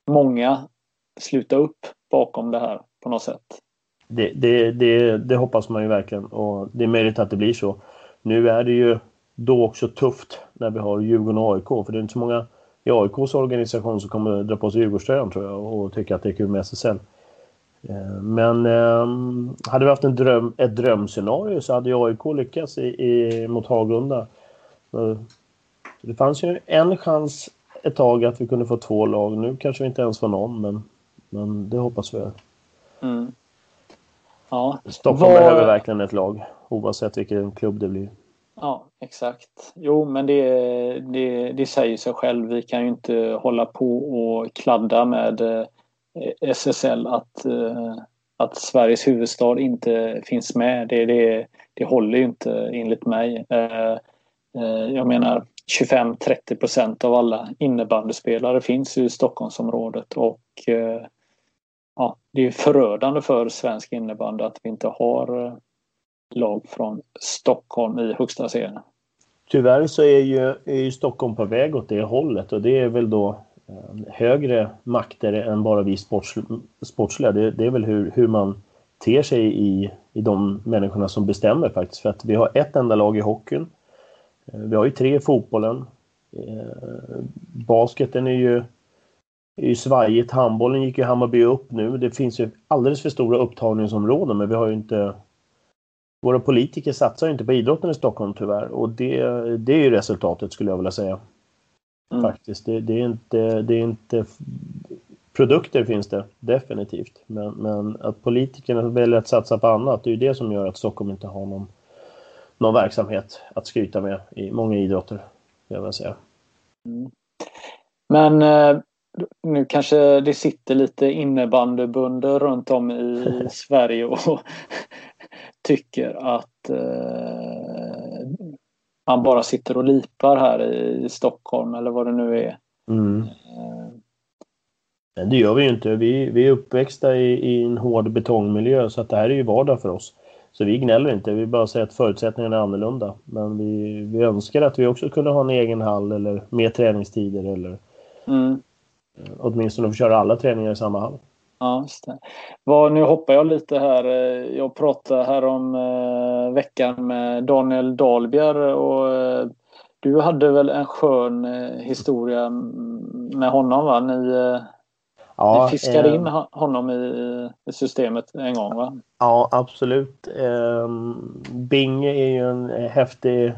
många sluta upp bakom det här på något sätt. Det, det, det, det, hoppas man ju verkligen och det är möjligt att det blir så. Nu är det ju då också tufft när vi har Djurgården och AIK för det är inte så många i AIKs organisation som kommer dra på sig Djurgårdströjan tror jag och tycka att det är kul med SSL. Eh, men eh, hade vi haft en dröm, ett drömscenario så hade AIK lyckats i, i, mot Hagunda. Det fanns ju en chans ett tag att vi kunde få två lag. Nu kanske vi inte ens får någon, men, men det hoppas vi. Mm. Ja. Stockholm Var... behöver verkligen ett lag, oavsett vilken klubb det blir. Ja, exakt. Jo, men det, det, det säger sig själv. Vi kan ju inte hålla på och kladda med eh, Eh, SSL att, eh, att Sveriges huvudstad inte finns med. Det, det, det håller ju inte enligt mig. Eh, jag menar 25-30 procent av alla innebandyspelare finns i Stockholmsområdet och ja, det är förödande för svensk innebandy att vi inte har lag från Stockholm i högsta serien. Tyvärr så är ju, är ju Stockholm på väg åt det hållet och det är väl då Eh, högre makter än bara vi sports, sportsliga. Det, det, är väl hur, hur man ter sig i, i de människorna som bestämmer faktiskt. För att vi har ett enda lag i hockeyn. Eh, vi har ju tre i fotbollen. Eh, basketen är ju, är ju svajigt. Handbollen gick ju Hammarby upp nu. Det finns ju alldeles för stora upptagningsområden men vi har ju inte våra politiker satsar inte på idrotten i Stockholm tyvärr och det, det är ju resultatet skulle jag vilja säga. Mm. Faktiskt. Det, det, är inte, det är inte... Produkter finns det definitivt. Men, men att politikerna väljer att satsa på annat, det är ju det som gör att Stockholm inte har någon, någon verksamhet att skryta med i många idrotter. Jag vill säga. Mm. Men eh, nu kanske det sitter lite innebandybönder runt om i Sverige och tycker att eh, man bara sitter och lipar här i Stockholm eller vad det nu är. Mm. Eh. Det gör vi ju inte. Vi, vi är uppväxta i, i, en hård betongmiljö så att det här är ju vardag för oss. Så vi gnäller inte, vi bara säger att förutsättningarna är annorlunda. Men vi, vi önskar att vi också kunde ha en egen hall eller mer träningstider eller mm. åtminstone få köra alla träningar i samma hall. Ja, just det. Vad, nu hoppar jag lite här. Jag pratade här om eh, veckan med Daniel Dahlbjer och eh, du hade väl en skön eh, historia med honom va? Ni, eh... Ja, Ni fiskade eh, in honom i, i, systemet en gång va? Ja, absolut. Eh, Binge är ju en häftig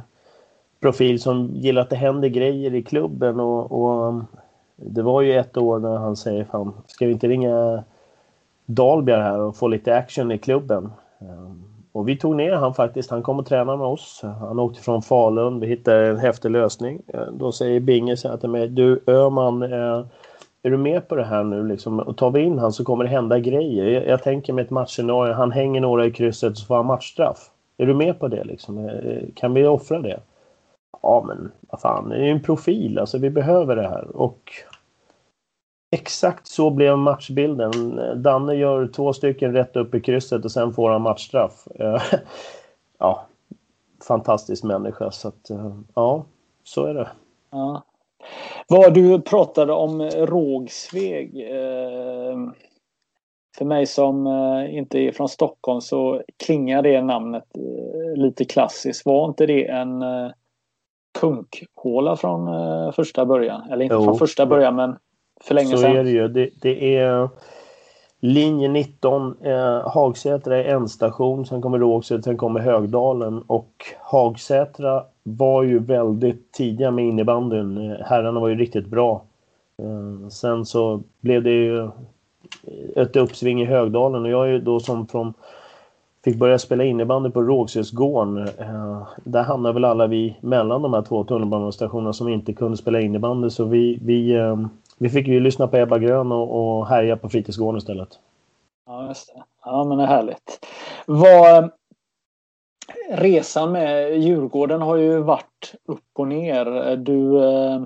profil som gillar att det händer grejer i klubben och, och det var ju ett år när han säger fan, ska vi inte ringa Dahlbjer här och få lite action i klubben? Ehm, och vi tog ner han faktiskt. Han kom och tränade med oss. Han åkte från Falun. Vi hittade en häftig lösning. Ehm, då säger Binge så här till mig. Du Öman, eh, är du med på det här nu liksom? Och tar vi in han så kommer det hända grejer. Jag, jag tänker mig ett matchscenario. Han hänger några i krysset så får han matchstraff. Är du med på det liksom? Eh, kan vi offra det? Ja men vad fan, det är ju en profil. Alltså vi behöver det här. Och Exakt så blev matchbilden. Danne gör två stycken rätt upp i krysset och sen får han matchstraff. ja, fantastisk människa. Så att, ja, så är det. Ja. Vad du pratade om Rågsveg. Eh, för mig som eh, inte är från Stockholm så klingar det namnet eh, lite klassiskt. Var inte det en punkhåla från första början? Eller inte jo. från första början men för länge så sedan. Så är det ju. Det, det är linje 19. Eh, Hagsätra är en station. Sen kommer Rågsved, sen kommer Högdalen. Och Hagsätra var ju väldigt tidiga med innebandyn. Eh, herrarna var ju riktigt bra. Eh, sen så blev det ju ett uppsving i Högdalen och jag är ju då som från fick börja spela innebandy på Rågsvedsgården. Eh, där hamnade väl alla vi mellan de här två tunnelbanestationerna som inte kunde spela innebandy så vi, vi eh, vi fick ju lyssna på Ebba Grön och, och härja på fritidsgården istället. Ja, just det. Ja, men det är härligt. Vad, resan med Djurgården har ju varit upp och ner. Du, eh,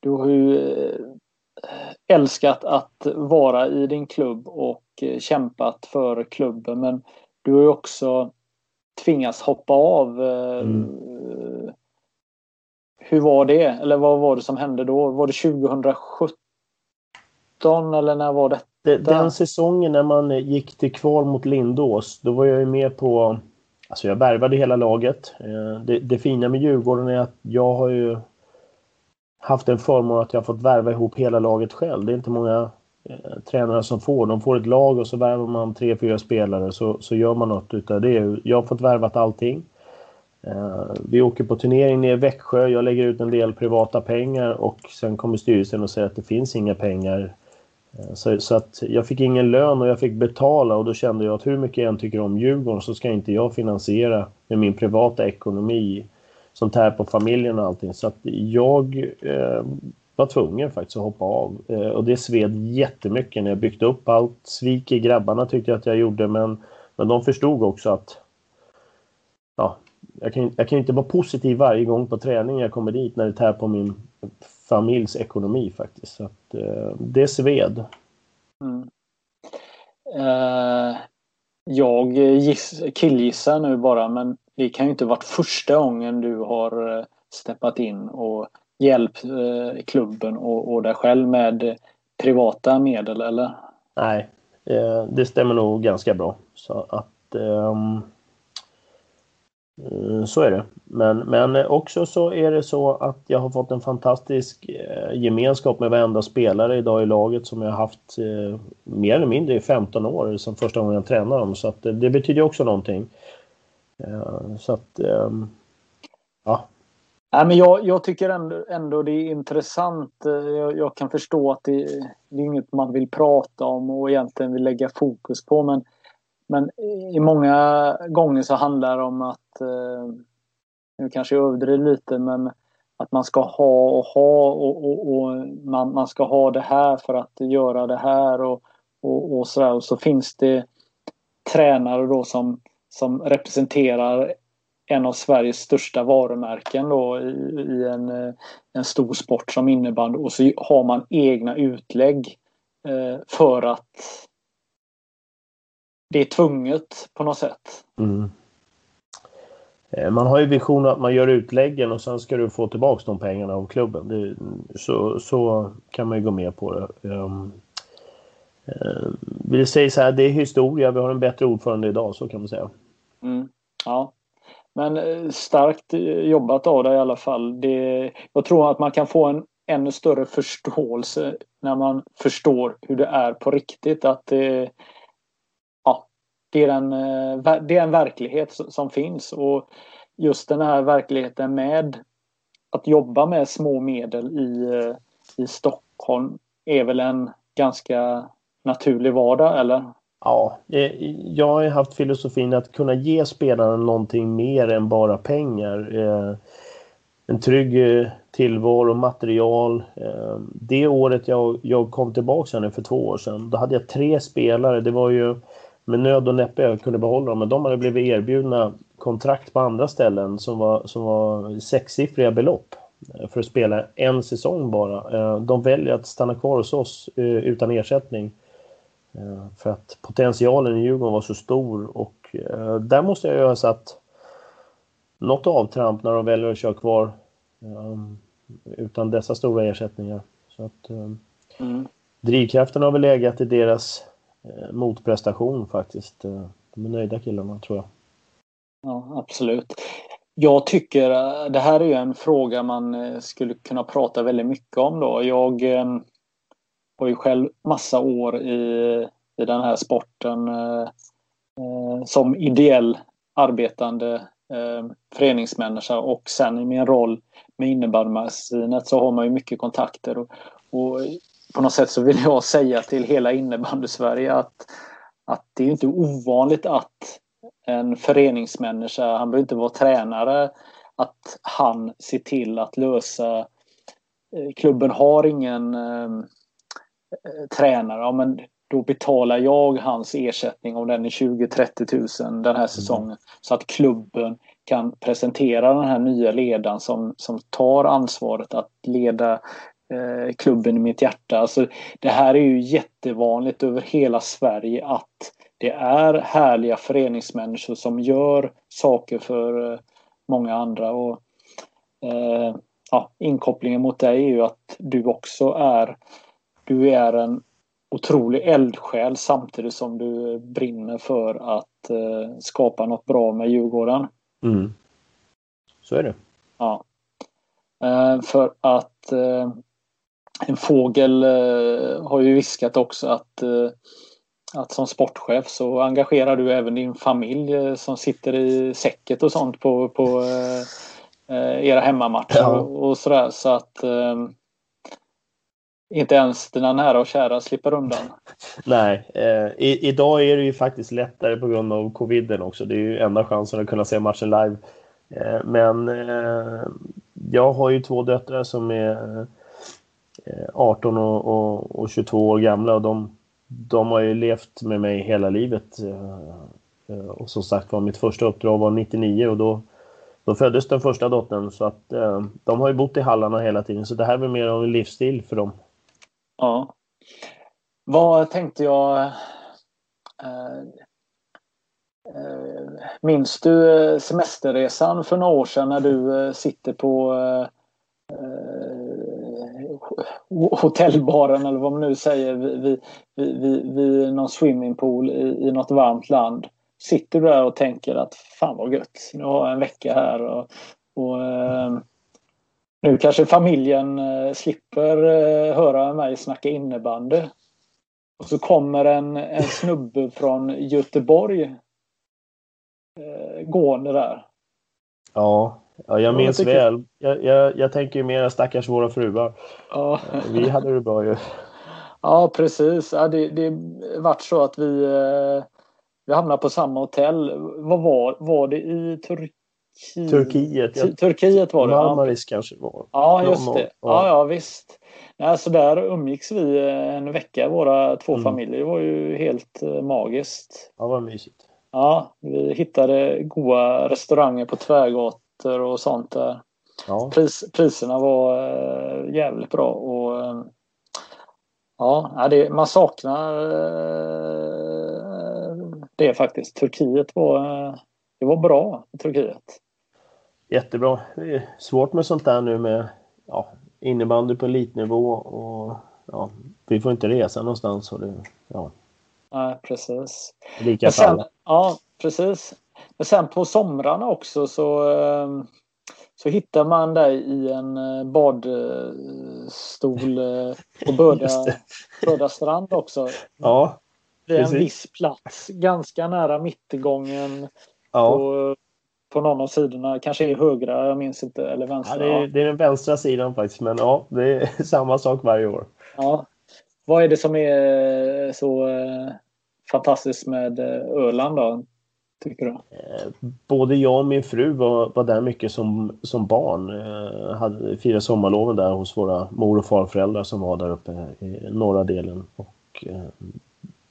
du har ju eh, älskat att vara i din klubb och eh, kämpat för klubben men du har ju också tvingats hoppa av mm hur var det? Eller vad var det som hände då? Var det 2017 eller när var det? Den säsongen när man gick till kval mot Lindås, då var jag ju med på... Alltså jag värvade hela laget. Eh, det, det fina med Djurgården är att jag har ju haft en förmån att jag fått värva ihop hela laget själv. Det är inte många eh, tränare som får. De får ett lag och så värvar man tre, fyra spelare så, så gör man något utav det. Jag har fått värvat allting. Eh, vi åker på turnering ner i Växjö. Jag lägger ut en del privata pengar och sen kommer styrelsen och säger att det finns inga pengar. Eh, så, så, att jag fick ingen lön och jag fick betala och då kände jag att hur mycket jag än tycker om Djurgården så ska inte jag finansiera med min privata ekonomi som tär på familjen och allting. Så att jag eh, var tvungen faktiskt att hoppa av. Eh, och det sved jättemycket när jag byggt upp allt. Svik i grabbarna tyckte jag att jag gjorde men, men de förstod också att jag kan, jag kan inte vara positiv varje gång på träning jag kommer dit när det tär på min familjs ekonomi faktiskt. Så att, eh, det sved. Mm. Uh, jag giss, killgissar nu bara men det kan ju inte varit första gången du har uh, steppat in och hjälpt uh, klubben och, och dig själv med privata medel eller? Nej, det stämmer nog ganska bra. Så att um, Eh, Eh, så är det. Men, men eh, också så är det så att jag har fått en fantastisk eh, gemenskap med varenda spelare idag i laget som jag har haft mer eller mindre i 15 år som första gången jag tränar dem. Så att det, det betyder också någonting. Så att, ehm, ja. Nej, men jag, jag tycker ändå, ändå det är intressant. Jag, jag kan förstå att det, det är inget man vill prata om och egentligen vill lägga fokus på. Men men i många gånger så handlar det om att, eh, nu kanske jag överdriver lite, men att man ska ha och ha och, och, och man, man, ska ha det här för att göra det här och, och, och sådär. Och så finns det tränare då som, som representerar en av Sveriges största varumärken då i, i en, eh, en stor sport som innebandy och så har man egna utlägg eh, för att det är tvunget på något sätt. Mm. Eh, man har ju visionen att man gör utläggen och sen ska du få tillbaka de pengarna av klubben. Det, så, så kan man ju gå med på det. Um, uh, vi säger så här, det är historia. Vi har en bättre ordförande idag, så kan man säga. Mm. Ja. Men starkt jobbat av dig i alla fall. Det, jag tror att man kan få en ännu större förståelse när man förstår hur det är på riktigt. Att det, det, är, en, eh, det är en verklighet som finns och just den här verkligheten med att jobba med små medel i, eh, i Stockholm är väl en ganska naturlig vardag eller? Ja, eh, jag har haft filosofin att kunna ge spelarna någonting mer än bara pengar. En trygg tillvaro, material. Det året jag, jag kom tillbaka nu för två år sedan, då hade jag tre spelare. Det var ju med nöd och näppe jag kunde behålla dem, men de hade blivit erbjudna kontrakt på andra ställen som var, som var sexsiffriga belopp eh, för att spela en säsong bara. Eh, de väljer att stanna kvar hos oss eh, utan ersättning. För att potentialen i Djurgården var så stor och där måste jag göra så att något avtramp när de väljer att köra kvar utan dessa stora ersättningar. Så att, mm. Drivkraften har väl legat i deras Eh, motprestation faktiskt. Eh, de är nöjda killarna tror jag. Ja, absolut. Jag tycker eh, det här är ju en fråga man skulle kunna prata väldigt mycket om då. Jag eh, har ju själv massa år i, i den här sporten eh, som ideell arbetande eh, föreningsmänniska och sen i min roll med innebandymagasinet så har man ju mycket kontakter. Och, och, på något sätt så vill jag säga till hela innebandy-Sverige att, att det är inte ovanligt att en föreningsmänniska, han behöver inte vara tränare, att han ser till att lösa eh, Klubben har ingen eh, tränare, ja, men då betalar jag hans ersättning om den är 20-30 000 den här säsongen. Mm. Så att klubben kan presentera den här nya ledaren som, som tar ansvaret att leda eh, klubben i mitt hjärta. Alltså, det här är ju jättevanligt över hela Sverige att det är härliga föreningsmänniskor som gör saker för eh, många andra. Och, eh, ja, inkopplingen mot dig är ju att du också är du är en otrolig eldsjäl samtidigt som du brinner för att eh, skapa något bra med Djurgården. Mm. Så är det. Ja. Eh, för att eh, en fågel eh, har ju viskat också att att som sportchef så engagerar du även din familj eh, som sitter i säcket och sånt på, på eh, era hemmamatcher ja. och, sådär. Så att eh, inte ens dina nära och kära slipper undan. Nej, eh, i, idag är det ju faktiskt lättare på grund av coviden också. Det är ju enda chansen att kunna se matchen live. Eh, men eh, jag har ju två döttrar som är Eh, 18 och, och, och 22 år gamla och de de har ju levt med mig hela livet. Eh, eh, och som sagt var, mitt första uppdrag var 99 och då, då föddes den första dottern. Så att eh, de har ju bott i hallarna hela tiden. Så det här blir mer av en livsstil för dem. Ja. Vad tänkte jag... Eh, minns du semesterresan för några år sedan när du sitter på hotellbaren eller vad man nu säger vid, vid, vid, vid någon swimmingpool i, i något varmt land. Sitter du där och tänker att fan vad gött, nu har jag en vecka här och, och eh, nu kanske familjen eh, slipper eh, höra mig snacka innebandy. Och så kommer en, en snubbe från Göteborg eh, gående där. Ja, Ja, jag minns jag tycker... väl. Jag, jag, jag tänker mer stackars våra fruar. Ja. Eh, vi hade det bra ju. Ja, precis. Ja, det, det vart så att vi, eh, vi hamnade på samma hotell. Vad var, var det i Turkiet? Turkiet. Ja. Turkiet var det. Marmaris ja. kanske var. Ja, just det. Ja, ja visst. Nej, så där umgicks vi en vecka, våra två mm. familjer. Det var ju helt eh, magiskt. Ja, vad mysigt. Ja, vi hittade goda restauranger på Tvärgatan rätter och sånt där. Ja. Pris, priserna var äh, jävligt bra och äh, ja, det, man saknar äh, det faktiskt. Turkiet var, det var bra Turkiet. Jättebra. Det är svårt med sånt där nu med ja, innebandy på elitnivå och ja, vi får inte resa någonstans. Och det, ja. Nej, precis. Lika för alla. Ja, precis. Men sen på somrarna också så, ehm, så hittar man dig i en eh, badstol eh, på Böda, Böda strand också. Ja. Vid en viss plats, ganska nära mittgången. Ja. På, på någon av sidorna, kanske är högra, jag minns inte, eller vänstra. Ja, det, är, det är den vänstra sidan faktiskt, men ja, det är samma sak varje år. Ja. Vad är det som är så eh, fantastiskt med Öland då? Tycker du? Både jag och min fru var, var där mycket som, som barn. Eh, hade firade sommarloven där hos våra mor och farföräldrar som var där uppe i norra delen. Och, eh,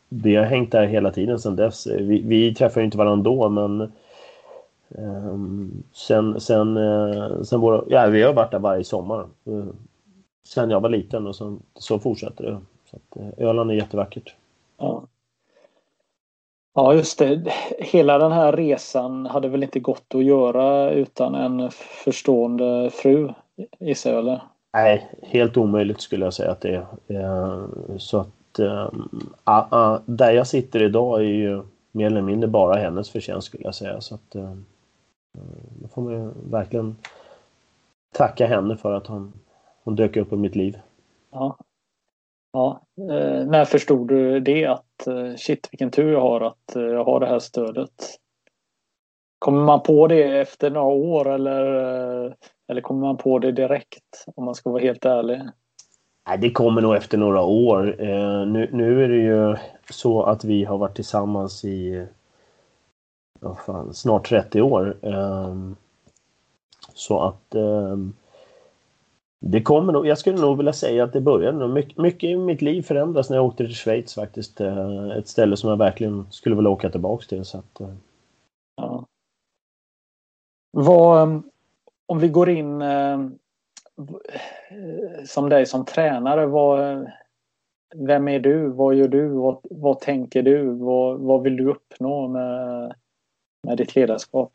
vi har hängt där hela tiden sedan dess. Vi, vi träffar inte varandra då men eh, sen, sen, eh, sen våra, ja, vi har varit där varje sommar. Eh, sen jag var liten och sen, så fortsätter det. Så att, eh, Öland är jättevackert. Ja. Ja, just det. Hela den här resan hade väl inte gått att göra utan en förstående fru, gissar jag, eller? Nej, helt omöjligt skulle jag säga att det är. Så att äh, där jag sitter idag är ju mer eller mindre bara hennes förtjänst skulle jag säga. Så att äh, då får man verkligen tacka henne för att hon, hon dök upp i mitt liv. Ja. Ja, eh, när förstod du det att att eh, shit vilken tur jag har att eh, jag har det här stödet? Kommer man på det efter några år eller, eh, eller kommer man på det direkt om man ska vara helt ärlig? Nej, det kommer nog efter några år. nu, nu är det ju så att vi har varit tillsammans i oh fan, snart 30 år. så att det kommer nog, jag skulle nog vilja säga att det började nog. Mycket, mycket i mitt liv förändras när jag åkte till Schweiz faktiskt. Eh, ett ställe som jag verkligen skulle vilja åka tillbaks till. Så att, eh. ja. Vad, om vi går in eh, som dig som tränare. Vad, vem är du? Vad gör du? Vad, vad tänker du? Vad, vad vill du uppnå med, med ditt ledarskap?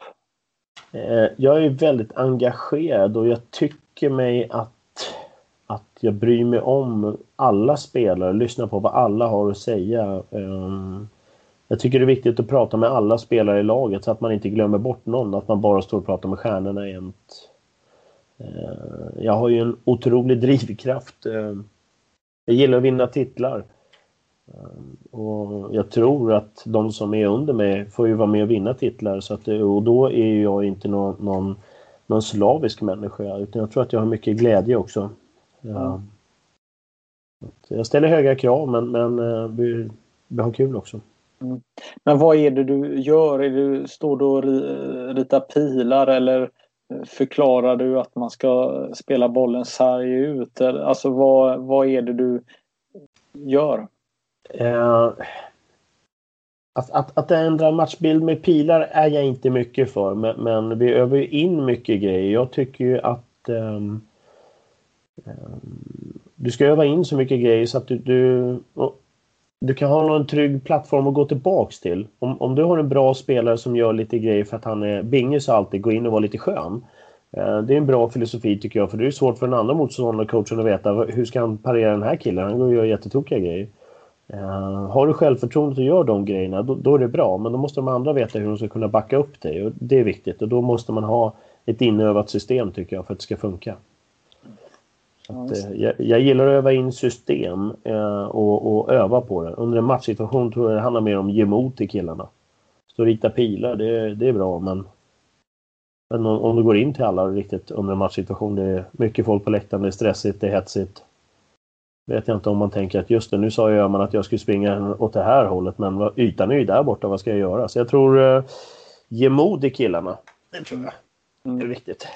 Jag är väldigt engagerad och jag tycker tycker mig att, att jag bryr mig om alla spelare, lyssnar på vad alla har att säga. Ehm, jag tycker det är viktigt att prata med alla spelare i laget så att man inte glömmer bort någon, att man bara står och pratar med stjärnorna jämt. Ehm, jag har ju en otrolig drivkraft. Ehm, jag gillar att vinna titlar. Och jag tror att de som är under mig får ju vara med och vinna titlar. Så att, och då är jag inte någon, någon någon slavisk människa utan jag tror att jag har mycket glädje också. Ja. Jag ställer höga krav men, men eh, vi, vi har kul också. Mm. Men vad är det du gör? Är du, står du och ritar pilar eller förklarar du att man ska spela bollen sarg ut? Alltså vad, vad är det du gör? Eh, att, att, att ändra matchbild med pilar är jag inte mycket för, men, men vi övar ju in mycket grejer. Jag tycker ju att um, um, du ska öva in så mycket grejer så att du, du, du kan ha någon trygg plattform att gå tillbaks till. Om, om du har en bra spelare som gör lite grejer för att han är bingis och alltid, gå in och vara lite skön. Eh, det är en bra filosofi tycker jag, för det är svårt för den andra motståndarcoachen att veta hur ska han parera den här killen? Han går och gör jättetokiga grejer. Uh, har du självförtroendet att göra de grejerna, då, då, är det bra. Men då måste de andra veta hur de ska kunna backa upp dig. Och det är viktigt. Och då måste man ha ett inövat system, tycker jag, för att det ska funka. Att, uh, jag, jag, gillar att öva in system uh, och, och, öva på det. Under en matchsituation tror jag det handlar mer om att ge mod till killarna. Stå och rita pilar, det, det är bra, men, men om, om, du går in till alla riktigt under en matchsituation, det är mycket folk på läktaren, det är stressigt, det är hetsigt vet jag inte om man tänker att just det, nu sa Öhman att jag skulle springa åt det här hållet, men ytan är ju där borta, vad ska jag göra? Så jag tror, uh, ge mod i killarna. Det tror jag mm. är viktigt.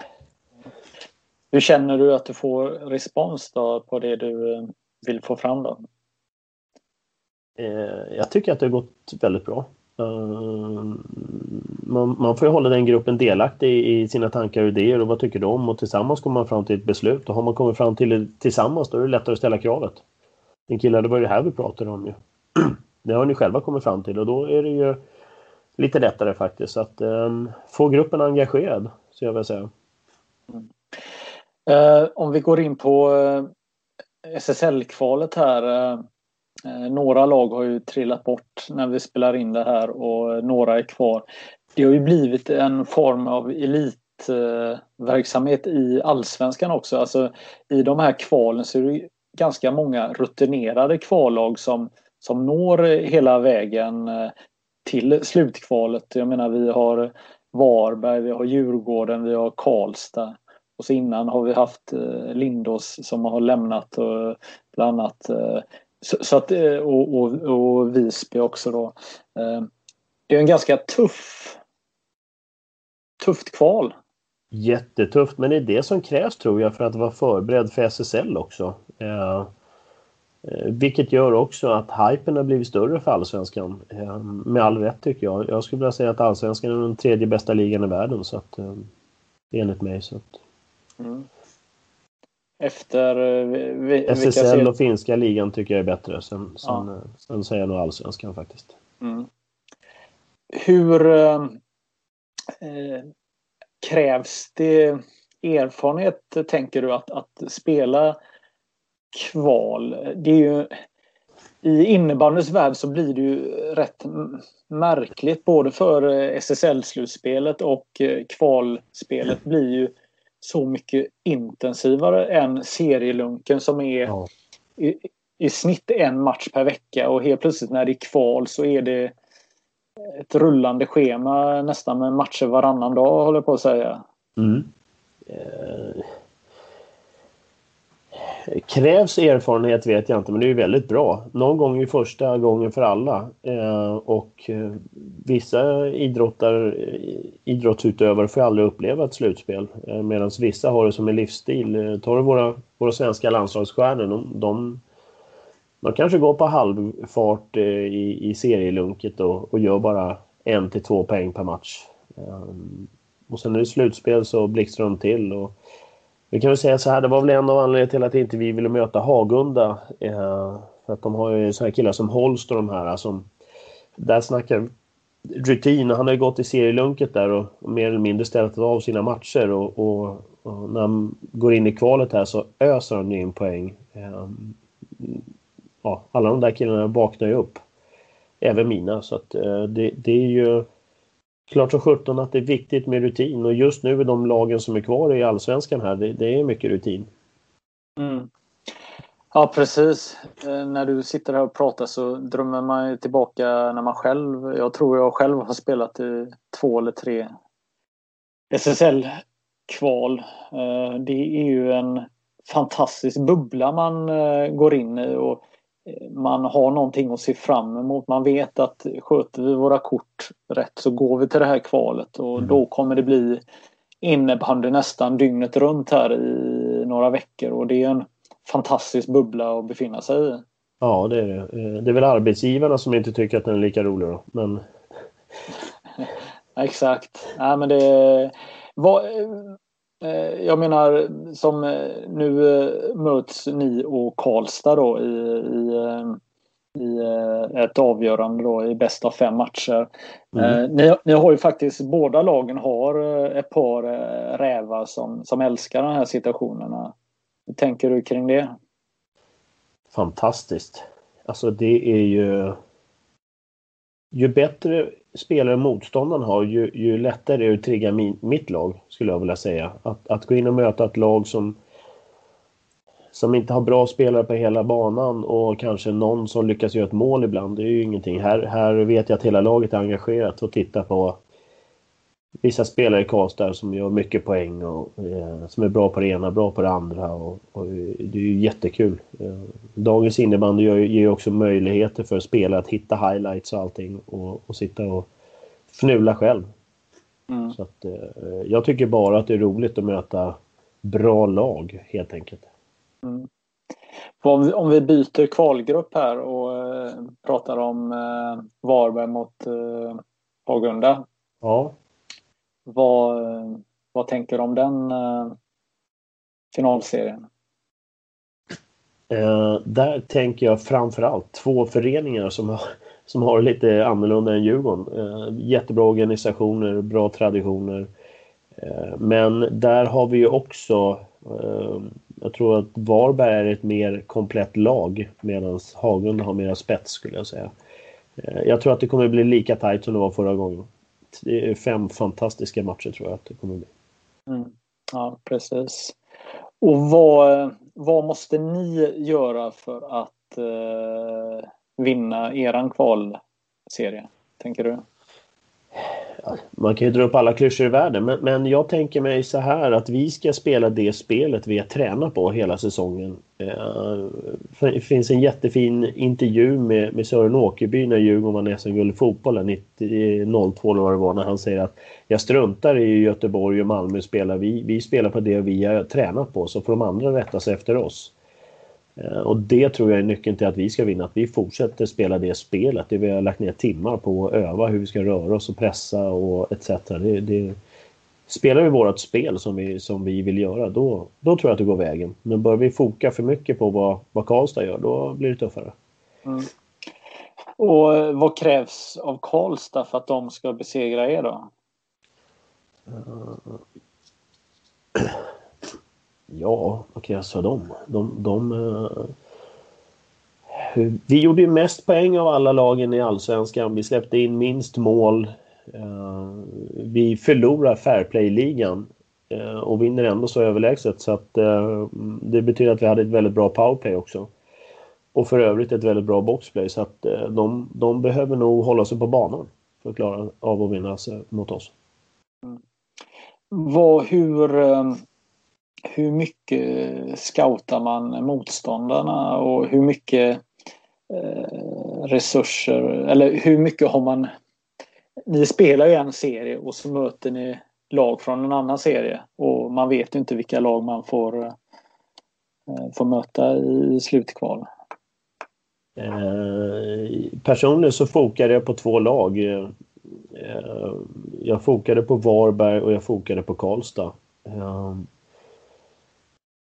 Hur känner du att du får respons då på det du eh, vill få fram då? Uh, jag tycker att det har gått väldigt bra. Uh, man, man, får ju hålla den gruppen delaktig i, i sina tankar och idéer och vad tycker de och tillsammans kommer man fram till ett beslut och har man kommit fram till det tillsammans då är det lättare att ställa kravet. Men kille, det var det här vi pratade om ju. Det har ni själva kommit fram till och då är det ju lite lättare faktiskt så att um, få gruppen engagerad, så jag vill säga. Mm. Uh, om vi går in på eh, uh, SSL-kvalet här. Uh, Eh, några lag har ju trillat bort när vi spelar in det här och några är kvar. Det har ju blivit en form av elitverksamhet i allsvenskan också. Alltså, I de här kvalen så är det ganska många rutinerade kvallag som, som når hela vägen eh, till slutkvalet. Jag menar vi har Varberg, vi har Djurgården, vi har Karlstad. Och så innan har vi haft eh, Lindås som har lämnat bland annat. Eh, så, att, och, och, och Visby också då. Det är en ganska tuff tufft kval. Jättetufft, men det är det som krävs tror jag för att vara förberedd för SSL också. Eh, eh, vilket gör också att hypen har blivit större för allsvenskan. Eh, med all rätt tycker jag. Jag skulle vilja säga att allsvenskan är den tredje bästa ligan i världen. Så att, eh, enligt mig. Så att... Mm. Efter vi, SSL och finska ligan tycker jag är bättre. Sen, sen, ja. sen säger jag nog allsvenskan faktiskt. Mm. Hur Eh, krävs det erfarenhet, tänker du, att, att spela kval? Det är ju, I innebandyns värld så blir det ju rätt märkligt både för SSL-slutspelet och eh, kvalspelet blir ju så mycket intensivare än serielunken som är ja. i, i snitt en match per vecka och helt plötsligt när det är kval så är det ett rullande schema nästan med matcher varannan dag håller jag på att säga. Mm. Eh, krävs erfarenhet vet jag inte men det är väldigt bra. Någon gång är första gången för alla. Eh, och eh, vissa idrottar, eh, idrottsutövare får aldrig uppleva ett slutspel. Eh, Medan vissa har det som en livsstil. Eh, tar du våra, våra svenska landslagsstjärnor, de, de de kanske går på halvfart eh, i, i serielunket och, och gör bara en till två poäng per match. Um, och sen är det slutspel så blixtrar de till. Och vi kan väl säga så här, det var väl en av anledningarna till att inte vi ville möta Hagunda. Uh, för att de har ju sådana killar som Holst och de här som... Där snackar rutin. Han har ju gått i serielunket där och, och mer eller mindre ställt av sina matcher. Och, och, och, när han går in i kvalet här så öser han in poäng. Ehm, Ja, alla de där killarna vaknar ju upp. Även mina. Så att, eh, det, det är ju klart som sjutton att det är viktigt med rutin och just nu är de lagen som är kvar i allsvenskan här, det, det är mycket rutin. Mm. Ja precis. Eh, när du sitter här och pratar så drömmer man ju tillbaka när man själv, jag tror jag själv har spelat i två eller tre SSL-kval. Eh, det är ju en fantastisk bubbla man eh, går in i och man har någonting att se fram emot. Man vet att sköter vi våra kort rätt så går vi till det här kvalet och mm. då kommer det bli innebandy nästan dygnet runt här i några veckor och det är en fantastisk bubbla att befinna sig i. Ja, det är det. Eh, det är väl arbetsgivarna som inte tycker att den är lika rolig då, men... Exakt. Nej, men det... Vad, jag menar som eh, nu eh, möts ni och Karlstad då i, i, i ett avgörande då i bäst av fem matcher. Mm. Ni, ni, har ju faktiskt, båda lagen har ett par rävar som, som älskar de här situationerna. Hur tänker du kring det? Fantastiskt. Alltså det är ju... Ju bättre spelare motståndaren har ju, ju lättare är det att trigga min, mitt lag, skulle jag vilja säga. Att, att gå in och möta ett lag som, som inte har bra spelare på hela banan och kanske någon som lyckas göra ett mål ibland, det är ju ingenting. Här, här vet jag att hela laget är engagerat och tittar på vissa spelare i Karlstad som gör mycket poäng och eh, som är bra på det ena, bra på det andra. Och, och det är ju jättekul. Eh, dagens innebandy ger ju också möjligheter för spelare att hitta highlights och allting och, och sitta och fnula själv. Mm. Så att, eh, jag tycker bara att det är roligt att möta bra lag helt enkelt. Mm. Om vi, om vi byter kvalgrupp här och eh, pratar om eh, Varberg mot Hagunda. Ja. Vad, vad tänker du om den eh, finalserien? Eh, där tänker jag framförallt två föreningar som har, som har lite annorlunda än Djurgården. Eh, jättebra organisationer, bra traditioner. Eh, men där har vi ju också eh, jag tror att Varberg är ett mer komplett lag medan Hagunda har mera spets skulle jag säga. Eh, jag tror att det kommer bli lika tajt som det var förra gången det är fem fantastiska matcher tror jag att det kommer bli. Mm. Ja, precis. Och vad, vad måste ni göra för att eh, vinna eran kvalserie, tänker du? Man kan ju dra upp alla klyschor i världen, men, men jag tänker mig så här att vi ska spela det spelet vi har tränat på hela säsongen. Eh, det finns en jättefin intervju med, med Sören Åkerby när Djurgården vann SM-guld i fotbollen 02 eller vad det var, när han säger att jag struntar i Göteborg och Malmö spelar. Vi, vi spelar på det vi har tränat på, så får de andra rätta sig efter oss. Eh, och det tror jag är nyckeln till att vi ska vinna, att vi fortsätter spela det spelet. Det vi har lagt ner timmar på att öva hur vi ska röra oss och pressa och etc. Det, det, spelar vi vårt spel som vi, som vi vill göra, då, då tror jag att det går vägen. Men börjar vi foka för mycket på vad, vad Karlstad gör, då blir det tuffare. Mm. Och eh, vad krävs av Karlstad för att de ska besegra er då? Uh, Ja, vad krävs av dem? De, de, uh, vi gjorde ju mest poäng av alla lagen i Allsvenskan. Vi släppte in minst mål. Uh, vi förlorar Fairplay-ligan uh, eh, och vinner ändå så överlägset. Så att, det betyder att vi hade ett väldigt bra powerplay också. Och för övrigt ett väldigt bra boxplay. Så att de, de behöver nog hålla sig på banan för att klara av att vinna alltså, mot oss. Mm. Vad, hur hur mycket scoutar man motståndarna och hur mycket eh, resurser eller hur mycket har man ni spelar ju en serie och så möter ni lag från en annan serie och man vet inte vilka lag man får, eh, får möta i slutkval. Eh, personligen så fokade jag på två lag. Eh, jag fokade på Varberg och jag fokade på Karlstad. Eh,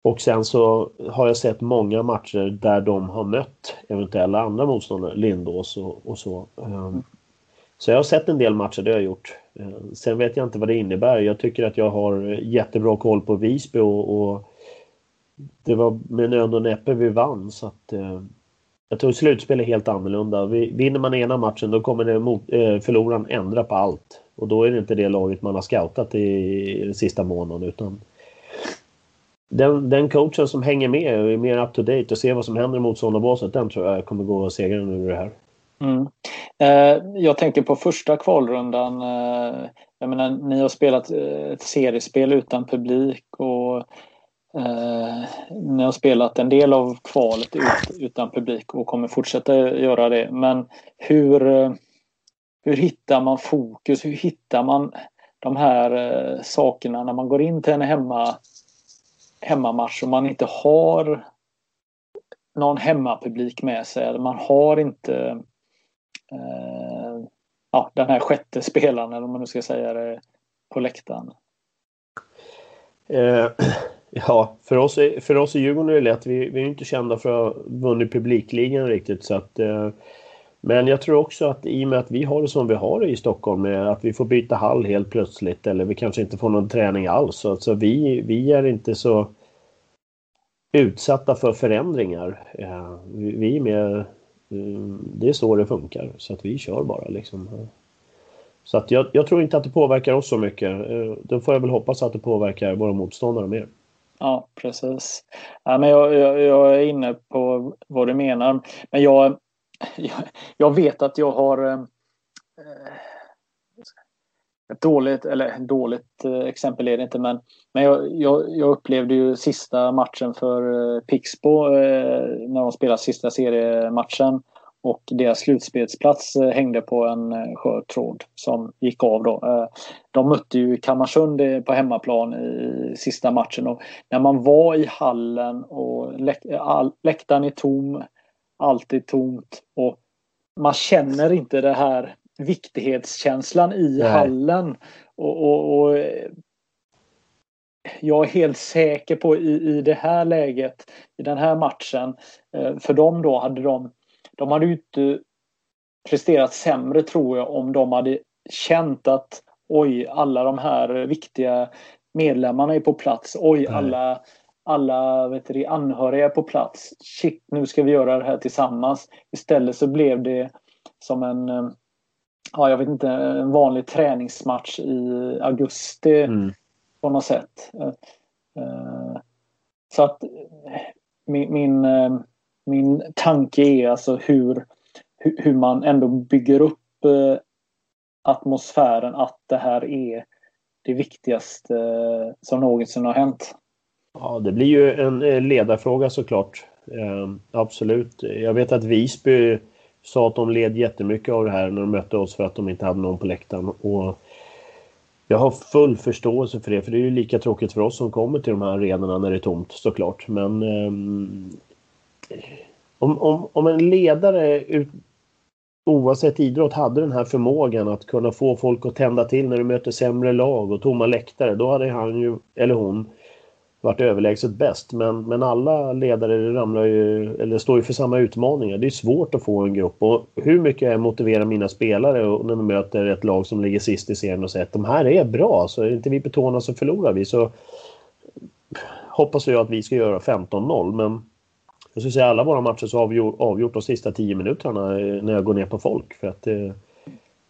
och sen så har jag sett många matcher där de har mött eventuella andra motståndare, Lindås och, och så. Ehm, så jag har sett en del matcher, det har jag gjort. Ehm, sen vet jag inte vad det innebär. Jag tycker att jag har jättebra koll på Visby och, och det var med nöd och näppe vi vann så att eh, jag tror slutspel är helt annorlunda. vinner man ena matchen då kommer det mot, eh, förloraren ändra på allt. Och då är det inte det laget man har scoutat i, i den sista månaden utan den, den coachen som hänger med och är mer up to date och ser vad som händer mot båset, den tror jag kommer gå segraren ur det här. Mm. Eh, jag tänker på första kvalrundan. Eh, jag menar, ni har spelat eh, ett seriespel utan publik och eh, ni har spelat en del av kvalet ut, utan publik och kommer fortsätta göra det. Men hur, eh, hur hittar man fokus? Hur hittar man de här eh, sakerna när man går in till en hemma hemmamatch och man inte har någon hemmapublik med sig. Eller man har inte eh, ja, den här sjätte spelaren, eller om man nu ska säga det, på läktaren. Eh, ja, för oss, för oss i Djurgården är det lätt. Vi, vi är inte kända för att ha vunnit publikligan riktigt. Så att, eh, men jag tror också att i och med att vi har det som vi har det i Stockholm, med att vi får byta hall helt plötsligt eller vi kanske inte får någon träning alls. Så, så vi, vi är inte så utsatta för förändringar. Eh, vi är med, eh, det är så det funkar, så att vi kör bara liksom. Så att jag, jag tror inte att det påverkar oss så mycket. Eh, då får jag väl hoppas att det påverkar våra motståndare mer. Ja, precis. Ja, men jag, jag, jag, är inne på vad du menar. Men jag, jag, jag vet att jag har eh, ett dåligt, eller dåligt eh, exempel är det inte men, men jag, jag, jag upplevde ju sista matchen för eh, Pixbo eh, när de spelade sista seriematchen och deras slutspelsplats eh, hängde på en eh, skör tråd som gick av då. Eh, de mötte ju Kalmarsund eh, på hemmaplan i sista matchen och när man var i hallen och läk, eh, all, läktaren är tom, allt är tomt och man känner inte det här viktighetskänslan i Nej. hallen. Och, och, och, jag är helt säker på i, i det här läget, i den här matchen, eh, för dem då hade de, de hade ju inte presterat sämre tror jag om de hade känt att oj, alla de här viktiga medlemmarna är på plats. Oj, alla, alla vet du, anhöriga på plats. Shit, nu ska vi göra det här tillsammans. Istället så blev det som en eh, ja, jag vet inte, en vanlig träningsmatch i augusti. Mm. på något sätt. Så att min, min, min tanke är alltså hur, hur man ändå bygger upp atmosfären att det här är det viktigaste som någonsin har hänt. Ja, det blir ju en eh, ledarfråga såklart. Eh, absolut. Jag vet att Visby sa att de led jättemycket av det här när de mötte oss för att de inte hade någon på läktaren. Och jag har full förståelse för det, för det är ju lika tråkigt för oss som kommer till de här arenorna när det är tomt såklart. Men eh, om, om, om en ledare ut, oavsett idrott hade den här förmågan att kunna få folk att tända till när du möter sämre lag och tomma läktare, då hade han ju, eller hon, varit överlägset bäst. Men, men alla ledare ramlar ju, eller står ju för samma utmaningar. Det är svårt att få en grupp. Och hur mycket jag motiverar mina spelare när de möter ett lag som ligger sist i serien och säger att de här är bra, så är inte vi på tårna så förlorar vi. Så hoppas jag att vi ska göra 15-0. Men jag skulle säga alla våra matcher så har vi avgjort de sista 10 minuterna eh, när jag går ner på folk. För att eh,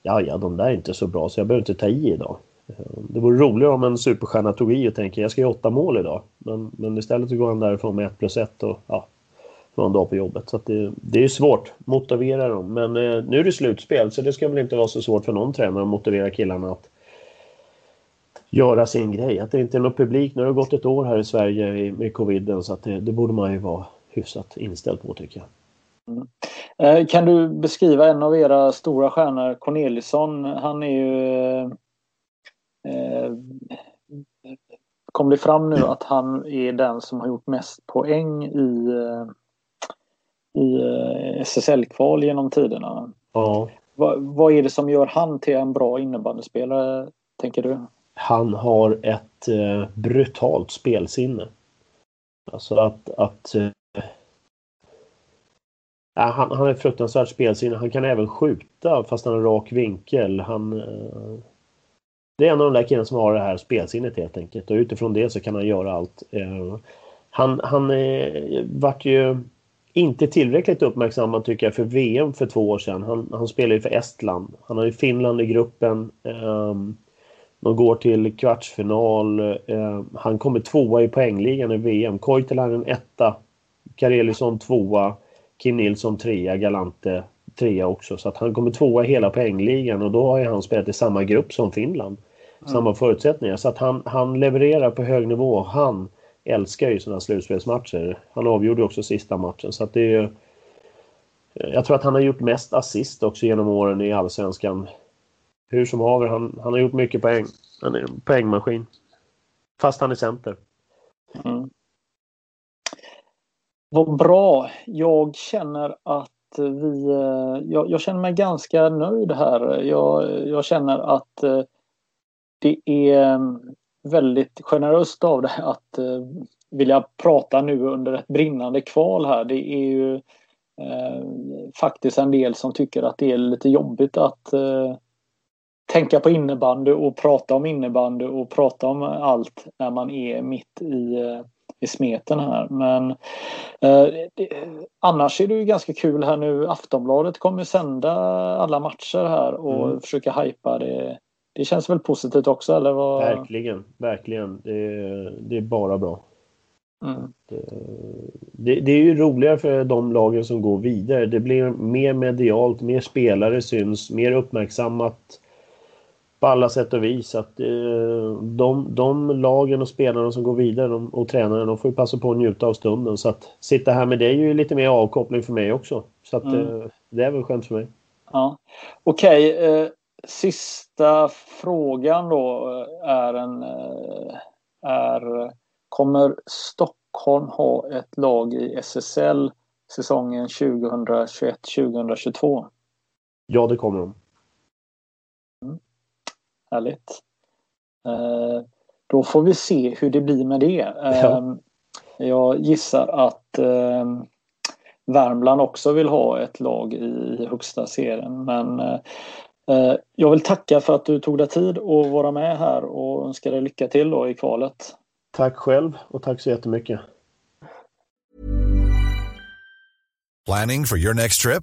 ja, ja, de där är inte så bra så jag behöver inte ta i idag. Det vore roligare om en superstjärna tog i och tänker jag ska göra åtta mål idag. Men, men istället så går han därifrån med ett plus ett och ja, en dag på jobbet. Så det, det är svårt att motivera dem. Men eh, nu är det slutspel så det ska väl inte vara så svårt för någon tränare att motivera killarna att göra sin grej. Att det inte är någon publik. Nu har det gått ett år här i Sverige med coviden så att det, det borde man ju vara hyfsat inställd på tycker jag. Mm. Eh, kan du beskriva en av era stora stjärnor, Corneliusson? Han är ju eh, kom det fram nu att han är den som har gjort mest poäng i, eh, i eh, SSL-kval genom tiderna. Ja. Va, vad är det som gör han till en bra innebandyspelare, tänker du? Han har ett eh, brutalt spelsinne. Alltså att... att eh, han, han är fruktansvärt spelsinne. Han kan även skjuta fast han har rak vinkel. Han, eh, det är en av de där killarna som har det här spelsinnet helt enkelt. Och utifrån det så kan han göra allt. Eh, han han eh, vart ju inte tillräckligt uppmärksammad tycker jag för VM för två år sedan. Han, han spelar ju för Estland. Han har ju Finland i gruppen. Ehm, de går till kvartsfinal. Eh, han kommer tvåa i poängligan i VM. Koitelainen etta. Karelisson tvåa. Kim Nilsson trea. Galante trea också. Så att han kommer tvåa i hela poängligan och då har ju han spelat i samma grupp som Finland samma förutsättningar. Så att han, han levererar på hög nivå. Han älskar ju sådana slutspelsmatcher. Han avgjorde också sista matchen. Så att det är eh, Jag tror att han har gjort mest assist också genom åren i Allsvenskan. Hur som haver, han, han har gjort mycket poäng. Han är en poängmaskin. Fast han är center. Mm. Vad bra. Jag känner att vi... Eh, jag, jag, känner mig ganska nöjd här. Jag, jag känner att eh, det är mm, väldigt generöst av dig att eh, vilja prata nu under ett brinnande kval här. Det är ju eh, faktiskt en del som tycker att det är lite jobbigt att eh, tänka på innebandy och prata om innebandy och prata om allt när man är mitt i, eh, i smeten här. Men eh, det, annars är det ju ganska kul här nu. Aftonbladet kommer sända alla matcher här och mm. försöka hypa det det känns väl positivt också eller? Vad... Verkligen, verkligen. Det är, det är bara bra. Mm. Det, det, är ju roligare för de lagen som går vidare. Det blir mer medialt, mer spelare syns, mer uppmärksammat på alla sätt och vis. Att, eh, de, de lagen och spelarna som går vidare de, och tränarna de får ju passa på att njuta av stunden. Så att sitta här med dig är ju lite mer avkoppling för mig också. Så att, mm. eh, det är väl skönt för mig. Ja. Okej, okay, eh, sista frågan då är en är Kommer Stockholm ha ett lag i SSL säsongen 2021-2022? Ja, det kommer de. Mm. Härligt. Eh, då får vi se hur det blir med det. Eh, ja. Jag gissar att eh, Värmland också vill ha ett lag i högsta serien men Eh, jag vill tacka för att du tog dig tid att vara med här och önska dig lycka till då i kvalet. Tack själv och tack så jättemycket. Planning for your next trip?